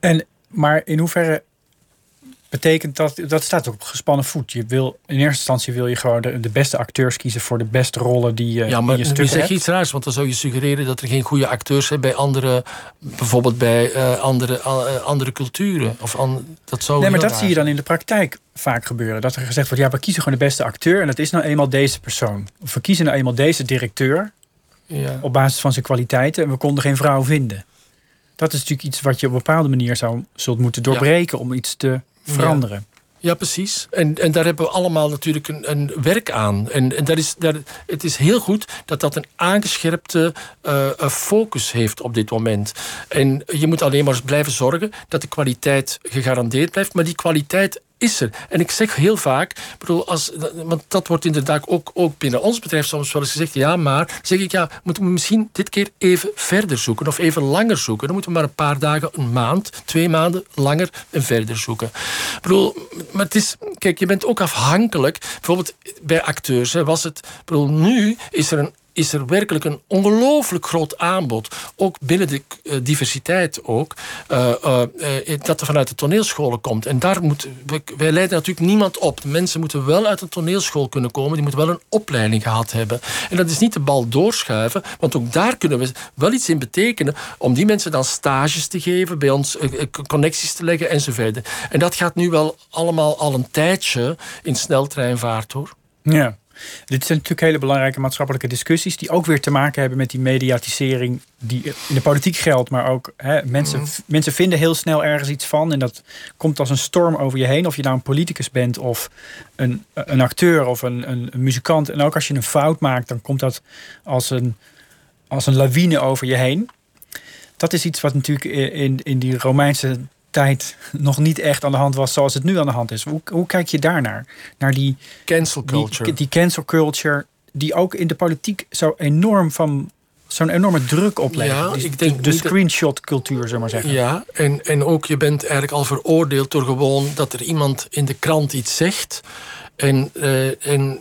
En, maar in hoeverre betekent dat, dat staat op gespannen voet. Je wil, in eerste instantie wil je gewoon de, de beste acteurs kiezen voor de beste rollen die je ja, maar je stuk zeg je iets raars, want dan zou je suggereren dat er geen goede acteurs zijn bij andere, bijvoorbeeld bij uh, andere, uh, andere culturen. Of an, dat zou nee, maar dat zie je dan in de praktijk vaak gebeuren. Dat er gezegd wordt, ja, we kiezen gewoon de beste acteur en dat is nou eenmaal deze persoon. Of we kiezen nou eenmaal deze directeur ja. op basis van zijn kwaliteiten en we konden geen vrouw vinden. Dat is natuurlijk iets wat je op een bepaalde manier zou zult moeten doorbreken ja. om iets te veranderen. Ja. precies. En, en daar hebben we allemaal natuurlijk een, een werk aan. En, en daar is, daar, het is heel goed dat dat een aangescherpte uh, focus heeft op dit moment. En je moet alleen maar blijven zorgen dat de kwaliteit gegarandeerd blijft. Maar die kwaliteit is. En ik zeg heel vaak, bedoel, als, want dat wordt inderdaad ook, ook binnen ons bedrijf soms wel eens gezegd, ja, maar zeg ik, ja, moeten we misschien dit keer even verder zoeken of even langer zoeken. Dan moeten we maar een paar dagen, een maand, twee maanden langer en verder zoeken. Ik bedoel, maar het is, kijk, je bent ook afhankelijk, bijvoorbeeld bij acteurs, hè, was het, bedoel, nu is er een is er werkelijk een ongelooflijk groot aanbod. Ook binnen de uh, diversiteit ook. Uh, uh, dat er vanuit de toneelscholen komt. En daar moet, wij leiden natuurlijk niemand op. De mensen moeten wel uit een toneelschool kunnen komen. Die moeten wel een opleiding gehad hebben. En dat is niet de bal doorschuiven. Want ook daar kunnen we wel iets in betekenen. Om die mensen dan stages te geven. Bij ons connecties te leggen enzovoort. En dat gaat nu wel allemaal al een tijdje in sneltreinvaart hoor. Ja. Dit zijn natuurlijk hele belangrijke maatschappelijke discussies die ook weer te maken hebben met die mediatisering die in de politiek geldt, maar ook hè, mensen, mm. mensen vinden heel snel ergens iets van en dat komt als een storm over je heen. Of je nou een politicus bent of een, een acteur of een, een, een muzikant. En ook als je een fout maakt, dan komt dat als een, als een lawine over je heen. Dat is iets wat natuurlijk in, in die Romeinse tijd nog niet echt aan de hand was zoals het nu aan de hand is. Hoe, hoe kijk je daarnaar? Naar die cancel culture. Die, die cancel culture, die ook in de politiek zo enorm van zo'n enorme druk oplegt. Ja, ik denk de, screenshot cultuur, zeg maar zeggen. Ja, en, en ook je bent eigenlijk al veroordeeld door gewoon dat er iemand in de krant iets zegt. En, uh, en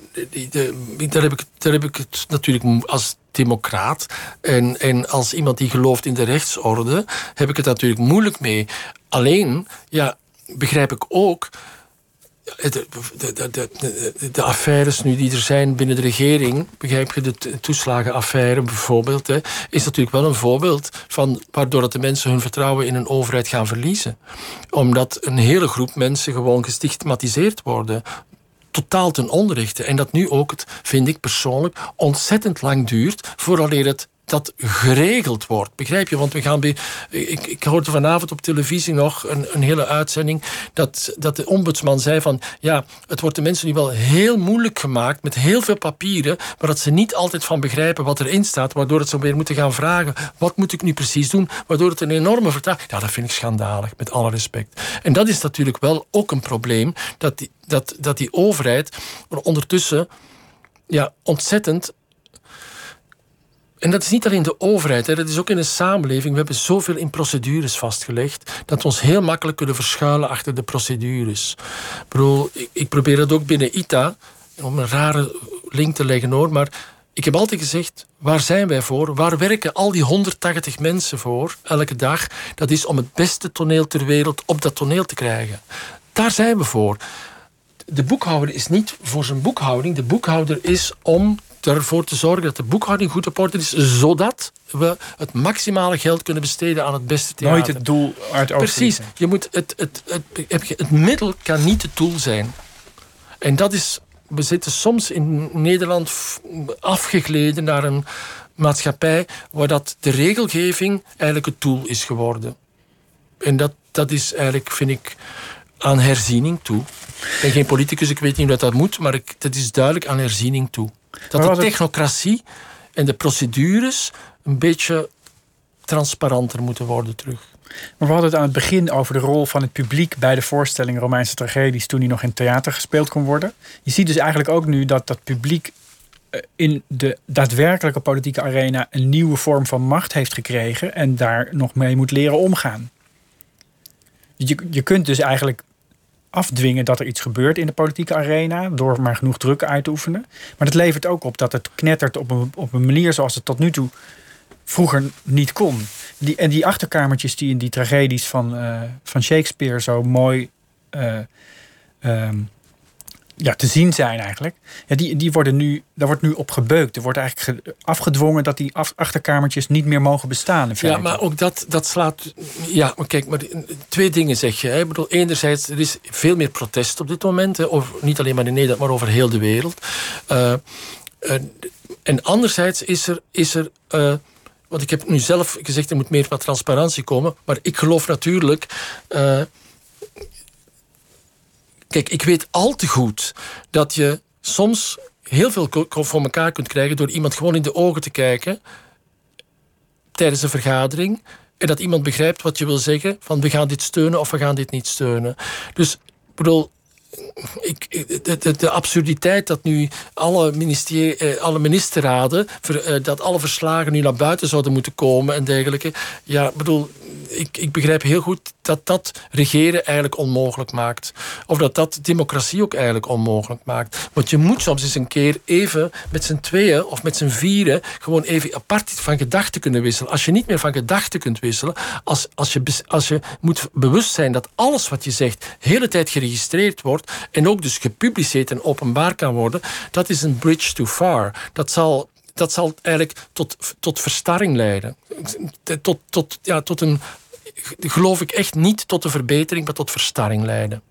de, daar, heb ik, daar heb ik het natuurlijk als democraat en, en als iemand die gelooft in de rechtsorde, heb ik het natuurlijk moeilijk mee. Alleen, ja, begrijp ik ook. De, de, de, de, affaires nu die er zijn binnen de regering, begrijp je, de toeslagenaffaire bijvoorbeeld, hè, is natuurlijk wel een voorbeeld van waardoor dat de mensen hun vertrouwen in een overheid gaan verliezen. Omdat een hele groep mensen gewoon gestigmatiseerd worden totaal ten onrechte. En dat nu ook, het, vind ik persoonlijk, ontzettend lang duurt vooraleer het dat geregeld wordt. Begrijp je? Want we gaan. Ik, ik hoorde vanavond op televisie nog een, een hele uitzending. Dat, dat de ombudsman zei van. Ja, het wordt de mensen nu wel heel moeilijk gemaakt. met heel veel papieren. maar dat ze niet altijd van begrijpen wat erin staat. waardoor het zo weer moeten gaan vragen. wat moet ik nu precies doen? Waardoor het een enorme vertraging. Ja, dat vind ik schandalig, met alle respect. En dat is natuurlijk wel ook een probleem. dat die, dat, dat die overheid ondertussen. ja, ontzettend en dat is niet alleen de overheid, hè, dat is ook in een samenleving. We hebben zoveel in procedures vastgelegd dat we ons heel makkelijk kunnen verschuilen achter de procedures. Ik, ik probeer dat ook binnen ITA, om een rare link te leggen hoor, maar ik heb altijd gezegd, waar zijn wij voor? Waar werken al die 180 mensen voor elke dag? Dat is om het beste toneel ter wereld op dat toneel te krijgen. Daar zijn we voor. De boekhouder is niet voor zijn boekhouding. De boekhouder is om ervoor te zorgen dat de boekhouding goed op orde is, zodat we het maximale geld kunnen besteden aan het beste theater. Nooit het doel uit Precies. Je moet het, het, het, het, het middel kan niet het doel zijn. En dat is we zitten soms in Nederland afgegleden naar een maatschappij waar dat de regelgeving eigenlijk het doel is geworden. En dat, dat is eigenlijk, vind ik, aan herziening toe. Ik ben geen politicus, ik weet niet hoe dat moet, maar ik, dat is duidelijk aan herziening toe. Dat de technocratie en de procedures een beetje transparanter moeten worden terug. Maar we hadden het aan het begin over de rol van het publiek bij de voorstelling Romeinse tragedies toen die nog in theater gespeeld kon worden. Je ziet dus eigenlijk ook nu dat dat publiek eh, in de daadwerkelijke politieke arena een nieuwe vorm van macht heeft gekregen en daar nog mee moet leren omgaan. Je, je kunt dus eigenlijk afdwingen dat er iets gebeurt in de politieke arena door maar genoeg druk uit te oefenen. Maar dat levert ook op dat het knettert op een, op een manier zoals het tot nu toe vroeger niet kon. Die, en die achterkamertjes die in die tragedies van, uh, van Shakespeare zo mooi uh, um, ja, te zien zijn eigenlijk. Ja, die, die worden nu, daar wordt nu op gebeukt. Er wordt eigenlijk afgedwongen dat die af, achterkamertjes niet meer mogen bestaan. ja, maar ook dat, dat slaat. Ja, maar kijk, maar twee dingen zeg je. Hè. Ik bedoel, enerzijds, er is veel meer protest op dit moment. Hè, over, niet alleen maar in Nederland, maar over heel de wereld. Uh, en anderzijds is er. Is er want ik heb nu zelf gezegd, er moet meer wat transparantie komen. Maar ik geloof natuurlijk. Kijk, ik weet al te goed dat je soms heel veel voor elkaar kunt krijgen door iemand gewoon in de ogen te kijken tijdens een vergadering. En dat iemand begrijpt wat je wil zeggen: van we gaan dit steunen of we gaan dit niet steunen. Dus ik bedoel, ik, de, de, absurditeit dat nu alle, eh, alle ministerraden, eh, dat alle verslagen nu naar buiten zouden moeten komen en dergelijke. Ja, bedoel, ik, ik begrijp heel goed dat dat regeren eigenlijk onmogelijk maakt. Of dat dat democratie ook eigenlijk onmogelijk maakt. Want je moet soms eens een keer even met z'n tweeën of met z'n vieren gewoon even apart van gedachten kunnen wisselen. Als je niet meer van gedachten kunt wisselen, als, als, je, als je moet bewust zijn dat alles wat je zegt de hele tijd geregistreerd wordt en ook dus gepubliceerd en openbaar kan worden, dat is een bridge too far. Dat zal dat zal eigenlijk tot, tot verstarring leiden. Tot, tot, ja, tot een geloof ik echt niet tot een verbetering, maar tot verstarring leiden.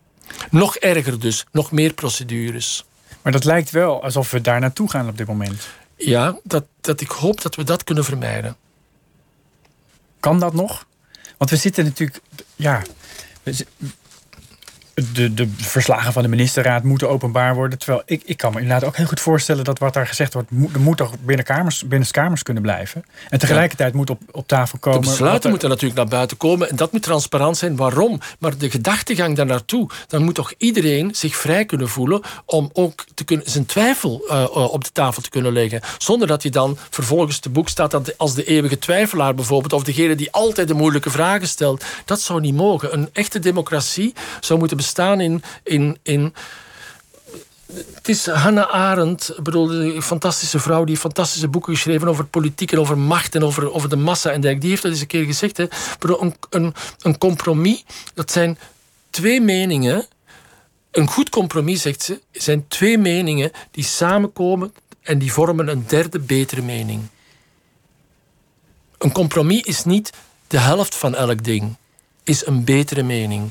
Nog erger dus, nog meer procedures. Maar dat lijkt wel alsof we daar naartoe gaan op dit moment. Ja, dat, dat ik hoop dat we dat kunnen vermijden. Kan dat nog? Want we zitten natuurlijk. Ja, de, de verslagen van de ministerraad moeten openbaar worden. Terwijl ik, ik kan me inderdaad ook heel goed voorstellen dat wat daar gezegd wordt, moet, er moet toch binnen kamers, binnen kamers kunnen blijven. En tegelijkertijd moet op, op tafel komen. De besluiten moeten natuurlijk naar buiten komen en dat moet transparant zijn. Waarom? Maar de gedachtegang daar naartoe, dan moet toch iedereen zich vrij kunnen voelen om ook te kunnen, zijn twijfel uh, op de tafel te kunnen leggen. Zonder dat je dan vervolgens te boek staat als de eeuwige twijfelaar bijvoorbeeld, of degene die altijd de moeilijke vragen stelt. Dat zou niet mogen. Een echte democratie zou moeten bestaan staan in, in, in het is Hannah Arendt, bedoel, een fantastische vrouw die fantastische boeken geschreven over politiek en over macht en over, over de massa en. Die heeft dat eens een keer gezegd. Hè. Een, een, een compromis, dat zijn twee meningen. Een goed compromis, zegt ze, zijn twee meningen die samenkomen en die vormen een derde betere mening. Een compromis is niet de helft van elk ding, is een betere mening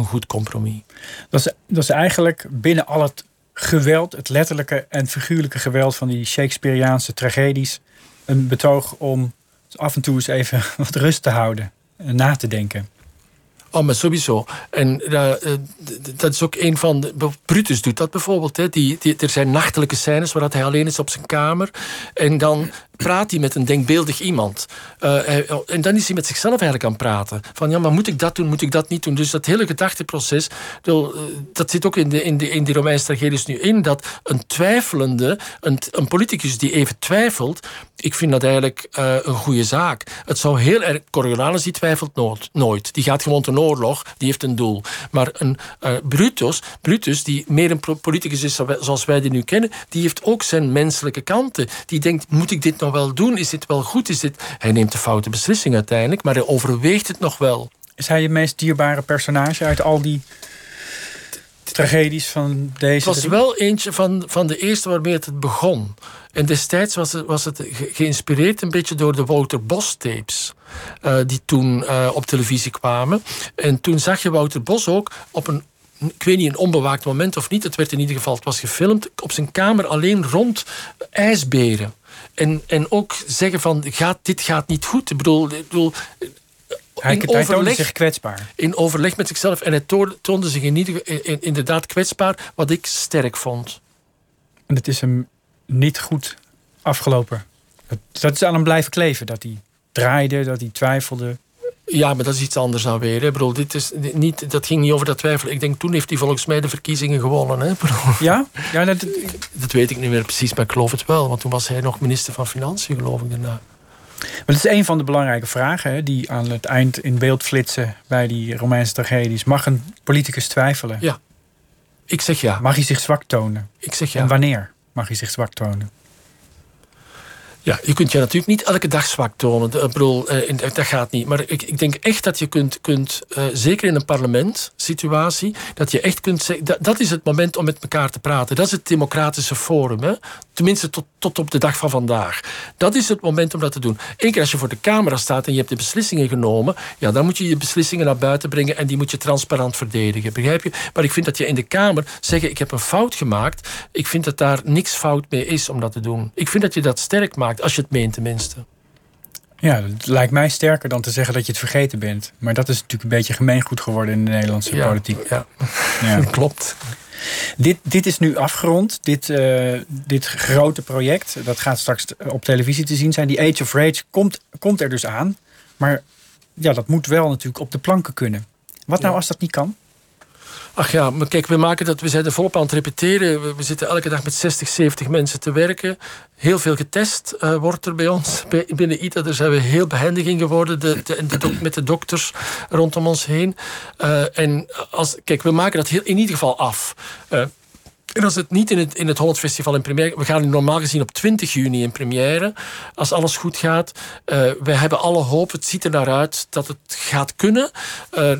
een goed compromis. Dat is, dat is eigenlijk binnen al het geweld, het letterlijke en figuurlijke geweld van die Shakespeareaanse tragedies, een betoog om af en toe eens even <laughs> wat rust te houden en na te denken. Oh, maar sowieso. En uh, dat is ook een van de. Brutus doet dat bijvoorbeeld. Hè. Die, die, er zijn nachtelijke scènes waar hij alleen is op zijn kamer. En dan praat hij met een denkbeeldig iemand. Uh, en dan is hij met zichzelf eigenlijk aan het praten. Van ja, maar moet ik dat doen, moet ik dat niet doen? Dus dat hele gedachteproces, dat zit ook in, de, in, de, in die Romeinse tragedies nu in, dat een twijfelende, een, een politicus die even twijfelt, ik vind dat eigenlijk een goede zaak. Het zou heel erg. Coriolanus die twijfelt nooit, nooit. Die gaat gewoon ten oorlog, die heeft een doel. Maar een uh, Brutus, Brutus, die meer een politicus is zoals wij die nu kennen, die heeft ook zijn menselijke kanten. Die denkt: moet ik dit nog wel doen? Is dit wel goed? Is dit... Hij neemt de foute beslissing uiteindelijk, maar hij overweegt het nog wel. Is hij je meest dierbare personage uit al die tragedies van deze. Het was drie? wel eentje van, van de eerste waarmee het begon. En destijds was het, was het ge- geïnspireerd een beetje door de Wouter Bos tapes. Eh, die toen eh, op televisie kwamen. En toen zag je Wouter Bos ook op een. Ik weet niet, een onbewaakt moment of niet. Het werd in ieder geval, het was gefilmd op zijn kamer alleen rond ijsberen. En, en ook zeggen van, gaat, dit gaat niet goed. Ik bedoel, ik bedoel hij, in hij toonde overleg- zich kwetsbaar. in overleg met zichzelf. En hij toonde, zich in ieder, in- in- inderdaad kwetsbaar, wat ik sterk vond. En het is hem niet goed afgelopen. Dat, dat is aan hem blijven kleven. Dat hij draaide, dat hij twijfelde. Ja, maar dat is iets anders dan weer. Hè. Ik bedoel, dit is niet, dat ging niet over dat twijfel. Ik denk, toen heeft hij volgens mij de verkiezingen gewonnen. Hè. <laughs> Ja? Ja, dat, Dat weet ik niet meer precies, maar ik geloof het wel. Want toen was hij nog minister van Financiën, geloof ik, daarna. Maar dat is een van de belangrijke vragen hè, die aan het eind in beeld flitsen bij die Romeinse tragedies. Mag een politicus twijfelen? Ja. Ik zeg ja. Mag hij zich zwak tonen? Ik zeg En ja. wanneer mag hij zich zwak tonen? Ja, je kunt je natuurlijk niet elke dag zwak tonen. Ik bedoel, eh, dat gaat niet. Maar ik, ik denk echt dat je kunt, kunt eh, zeker in een parlementsituatie, dat je echt kunt zeggen, dat, dat is het moment om met elkaar te praten. Dat is het democratische forum. Hè? Tenminste, tot, tot op de dag van vandaag. Dat is het moment om dat te doen. Eén keer als je voor de camera staat en je hebt de beslissingen genomen, ja, dan moet je je beslissingen naar buiten brengen en die moet je transparant verdedigen. Begrijp je? Maar ik vind dat je in de Kamer zeggen: Ik heb een fout gemaakt. Ik vind dat daar niks fout mee is om dat te doen. Ik vind dat je dat sterk maakt, als je het meent tenminste. Ja, dat lijkt mij sterker dan te zeggen dat je het vergeten bent. Maar dat is natuurlijk een beetje gemeengoed geworden in de Nederlandse Ja, politiek. Ja, Ja. <laughs> klopt. Dit, dit is nu afgerond, dit, eh, dit grote project. Dat gaat straks op televisie te zien zijn. Die Age of Rage komt, komt er dus aan. Maar ja, dat moet wel natuurlijk op de planken kunnen. Wat nou Ja. als dat niet kan? Ach ja, maar kijk, we, maken dat, we zijn er volop aan het repeteren. We, zitten elke dag met 60, 70 mensen te werken. Heel veel getest eh, wordt er bij ons. Binnen ITA daar zijn we heel behendig in geworden de, de, met de dokters rondom ons heen. Eh, en als, kijk, we maken dat heel, in ieder geval af. Eh, en als het niet in het, in het Holland Festival in première... We gaan normaal gezien op 20 juni in première. Als alles goed gaat. Eh wij hebben alle hoop. Het ziet er naar uit dat het gaat kunnen. Eh,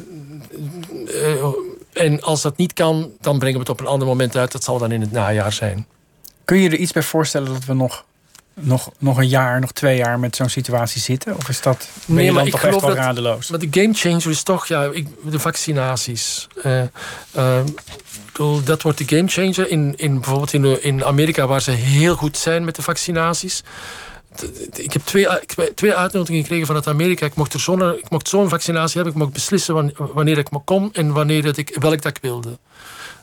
en als dat niet kan, dan brengen we het op een ander moment uit. Dat zal dan in het najaar zijn. Kun je er iets bij voorstellen dat we nog, nog, nog een jaar, nog twee jaar met zo'n situatie zitten? Of is dat Nee, maar ik toch echt wel dat- radeloos? Maar de game changer is toch ja, ik, de vaccinaties. Eh, eh, dat wordt de game changer. In, in, bijvoorbeeld in, in Amerika, waar ze heel goed zijn met de vaccinaties. Ik heb twee, twee uitnodigingen gekregen vanuit Amerika. Ik mocht er zo'n ik mocht zo'n vaccinatie hebben. Ik mocht beslissen wan- wanneer ik kom en wanneer dat ik, welk dat ik wilde.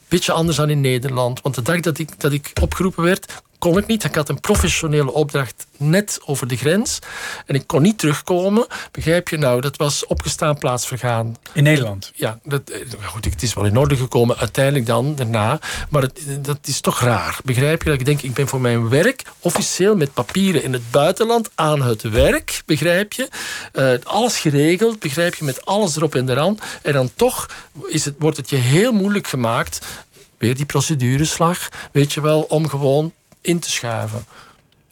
Beetje anders dan in Nederland. Want de dag dat ik, dat ik opgeroepen werd, kon ik niet. Ik had een professionele opdracht net over de grens. En ik kon niet terugkomen. Begrijp je nou? Dat was opgestaan plaatsvergaan. In Nederland? Ja, dat, eh, goed, het is wel in orde gekomen uiteindelijk dan, daarna. Maar het, dat is toch raar. Begrijp je? Dat ik denk, ik ben voor mijn werk officieel met papieren in het buitenland aan het werk. Begrijp je? Eh, alles geregeld, begrijp je? Met alles erop en eraan. En dan toch is het, wordt het je heel moeilijk gemaakt. Weer die procedureslag, weet je wel, om gewoon in te schuiven.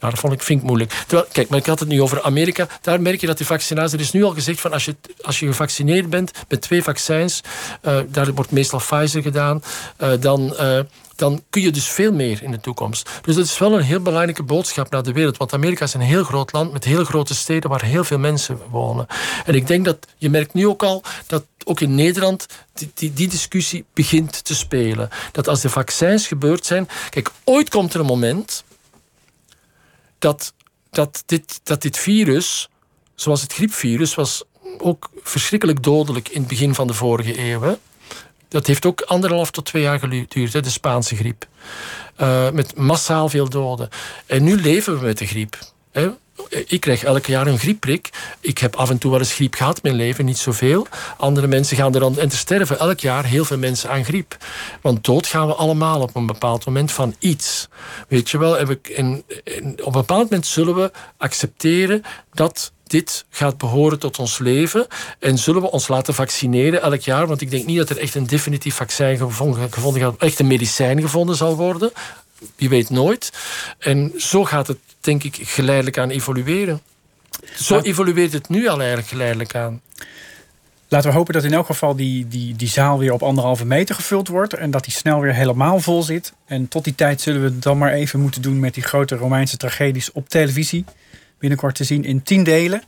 Ja, dat vond ik, vind moeilijk. Terwijl, kijk, maar ik had het nu over Amerika. Daar merk je dat die vaccinatie... Er is nu al gezegd van als je, als je gevaccineerd bent met twee vaccins... eh, daar wordt meestal Pfizer gedaan... eh, dan, eh, dan kun je dus veel meer in de toekomst. Dus dat is wel een heel belangrijke boodschap naar de wereld. Want Amerika is een heel groot land met heel grote steden... waar heel veel mensen wonen. En ik denk dat... Je merkt nu ook al dat ook in Nederland die, die, die discussie begint te spelen. Dat als de vaccins gebeurd zijn... Kijk, ooit komt er een moment dat, dat, dit, dat dit virus, zoals het griepvirus, was ook verschrikkelijk dodelijk in het begin van de vorige eeuw. hè. Dat heeft ook anderhalf tot twee jaar geduurd, hè, de Spaanse griep. Eh, met massaal veel doden. En nu leven we met de griep. Hè. Ik krijg elk jaar een griepprik. Ik heb af en toe wel eens griep gehad mijn leven, niet zoveel. Andere mensen gaan er dan... En er sterven elk jaar heel veel mensen aan griep. Want dood gaan we allemaal op een bepaald moment van iets. Weet je wel? Op een bepaald moment zullen we accepteren dat dit gaat behoren tot ons leven. En zullen we ons laten vaccineren elk jaar? Want ik denk niet dat er echt een definitief vaccin gevonden, gevonden gaat, echt een medicijn gevonden zal worden. Je weet nooit. En zo gaat het, denk ik, geleidelijk aan evolueren. Zo Maar- evolueert het nu al eigenlijk geleidelijk aan. laten we hopen dat in elk geval die, die, die zaal weer op anderhalve meter gevuld wordt. En dat die snel weer helemaal vol zit. En tot die tijd zullen we het dan maar even moeten doen met die grote Romeinse tragedies op televisie. Binnenkort te zien in tien delen.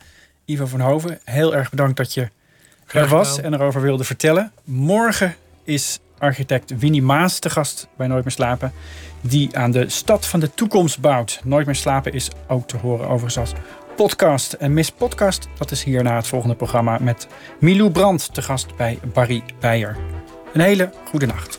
Ivo van Hoven, heel erg bedankt dat je er was en erover wilde vertellen. Morgen is architect Winnie Maas te gast bij Nooit meer slapen. Die aan de stad van de toekomst bouwt. Nooit meer slapen is ook te horen overigens als podcast. En Miss Podcast, dat is hierna het volgende programma met Milou Brandt te gast bij Barry Beijer. Een hele goede nacht.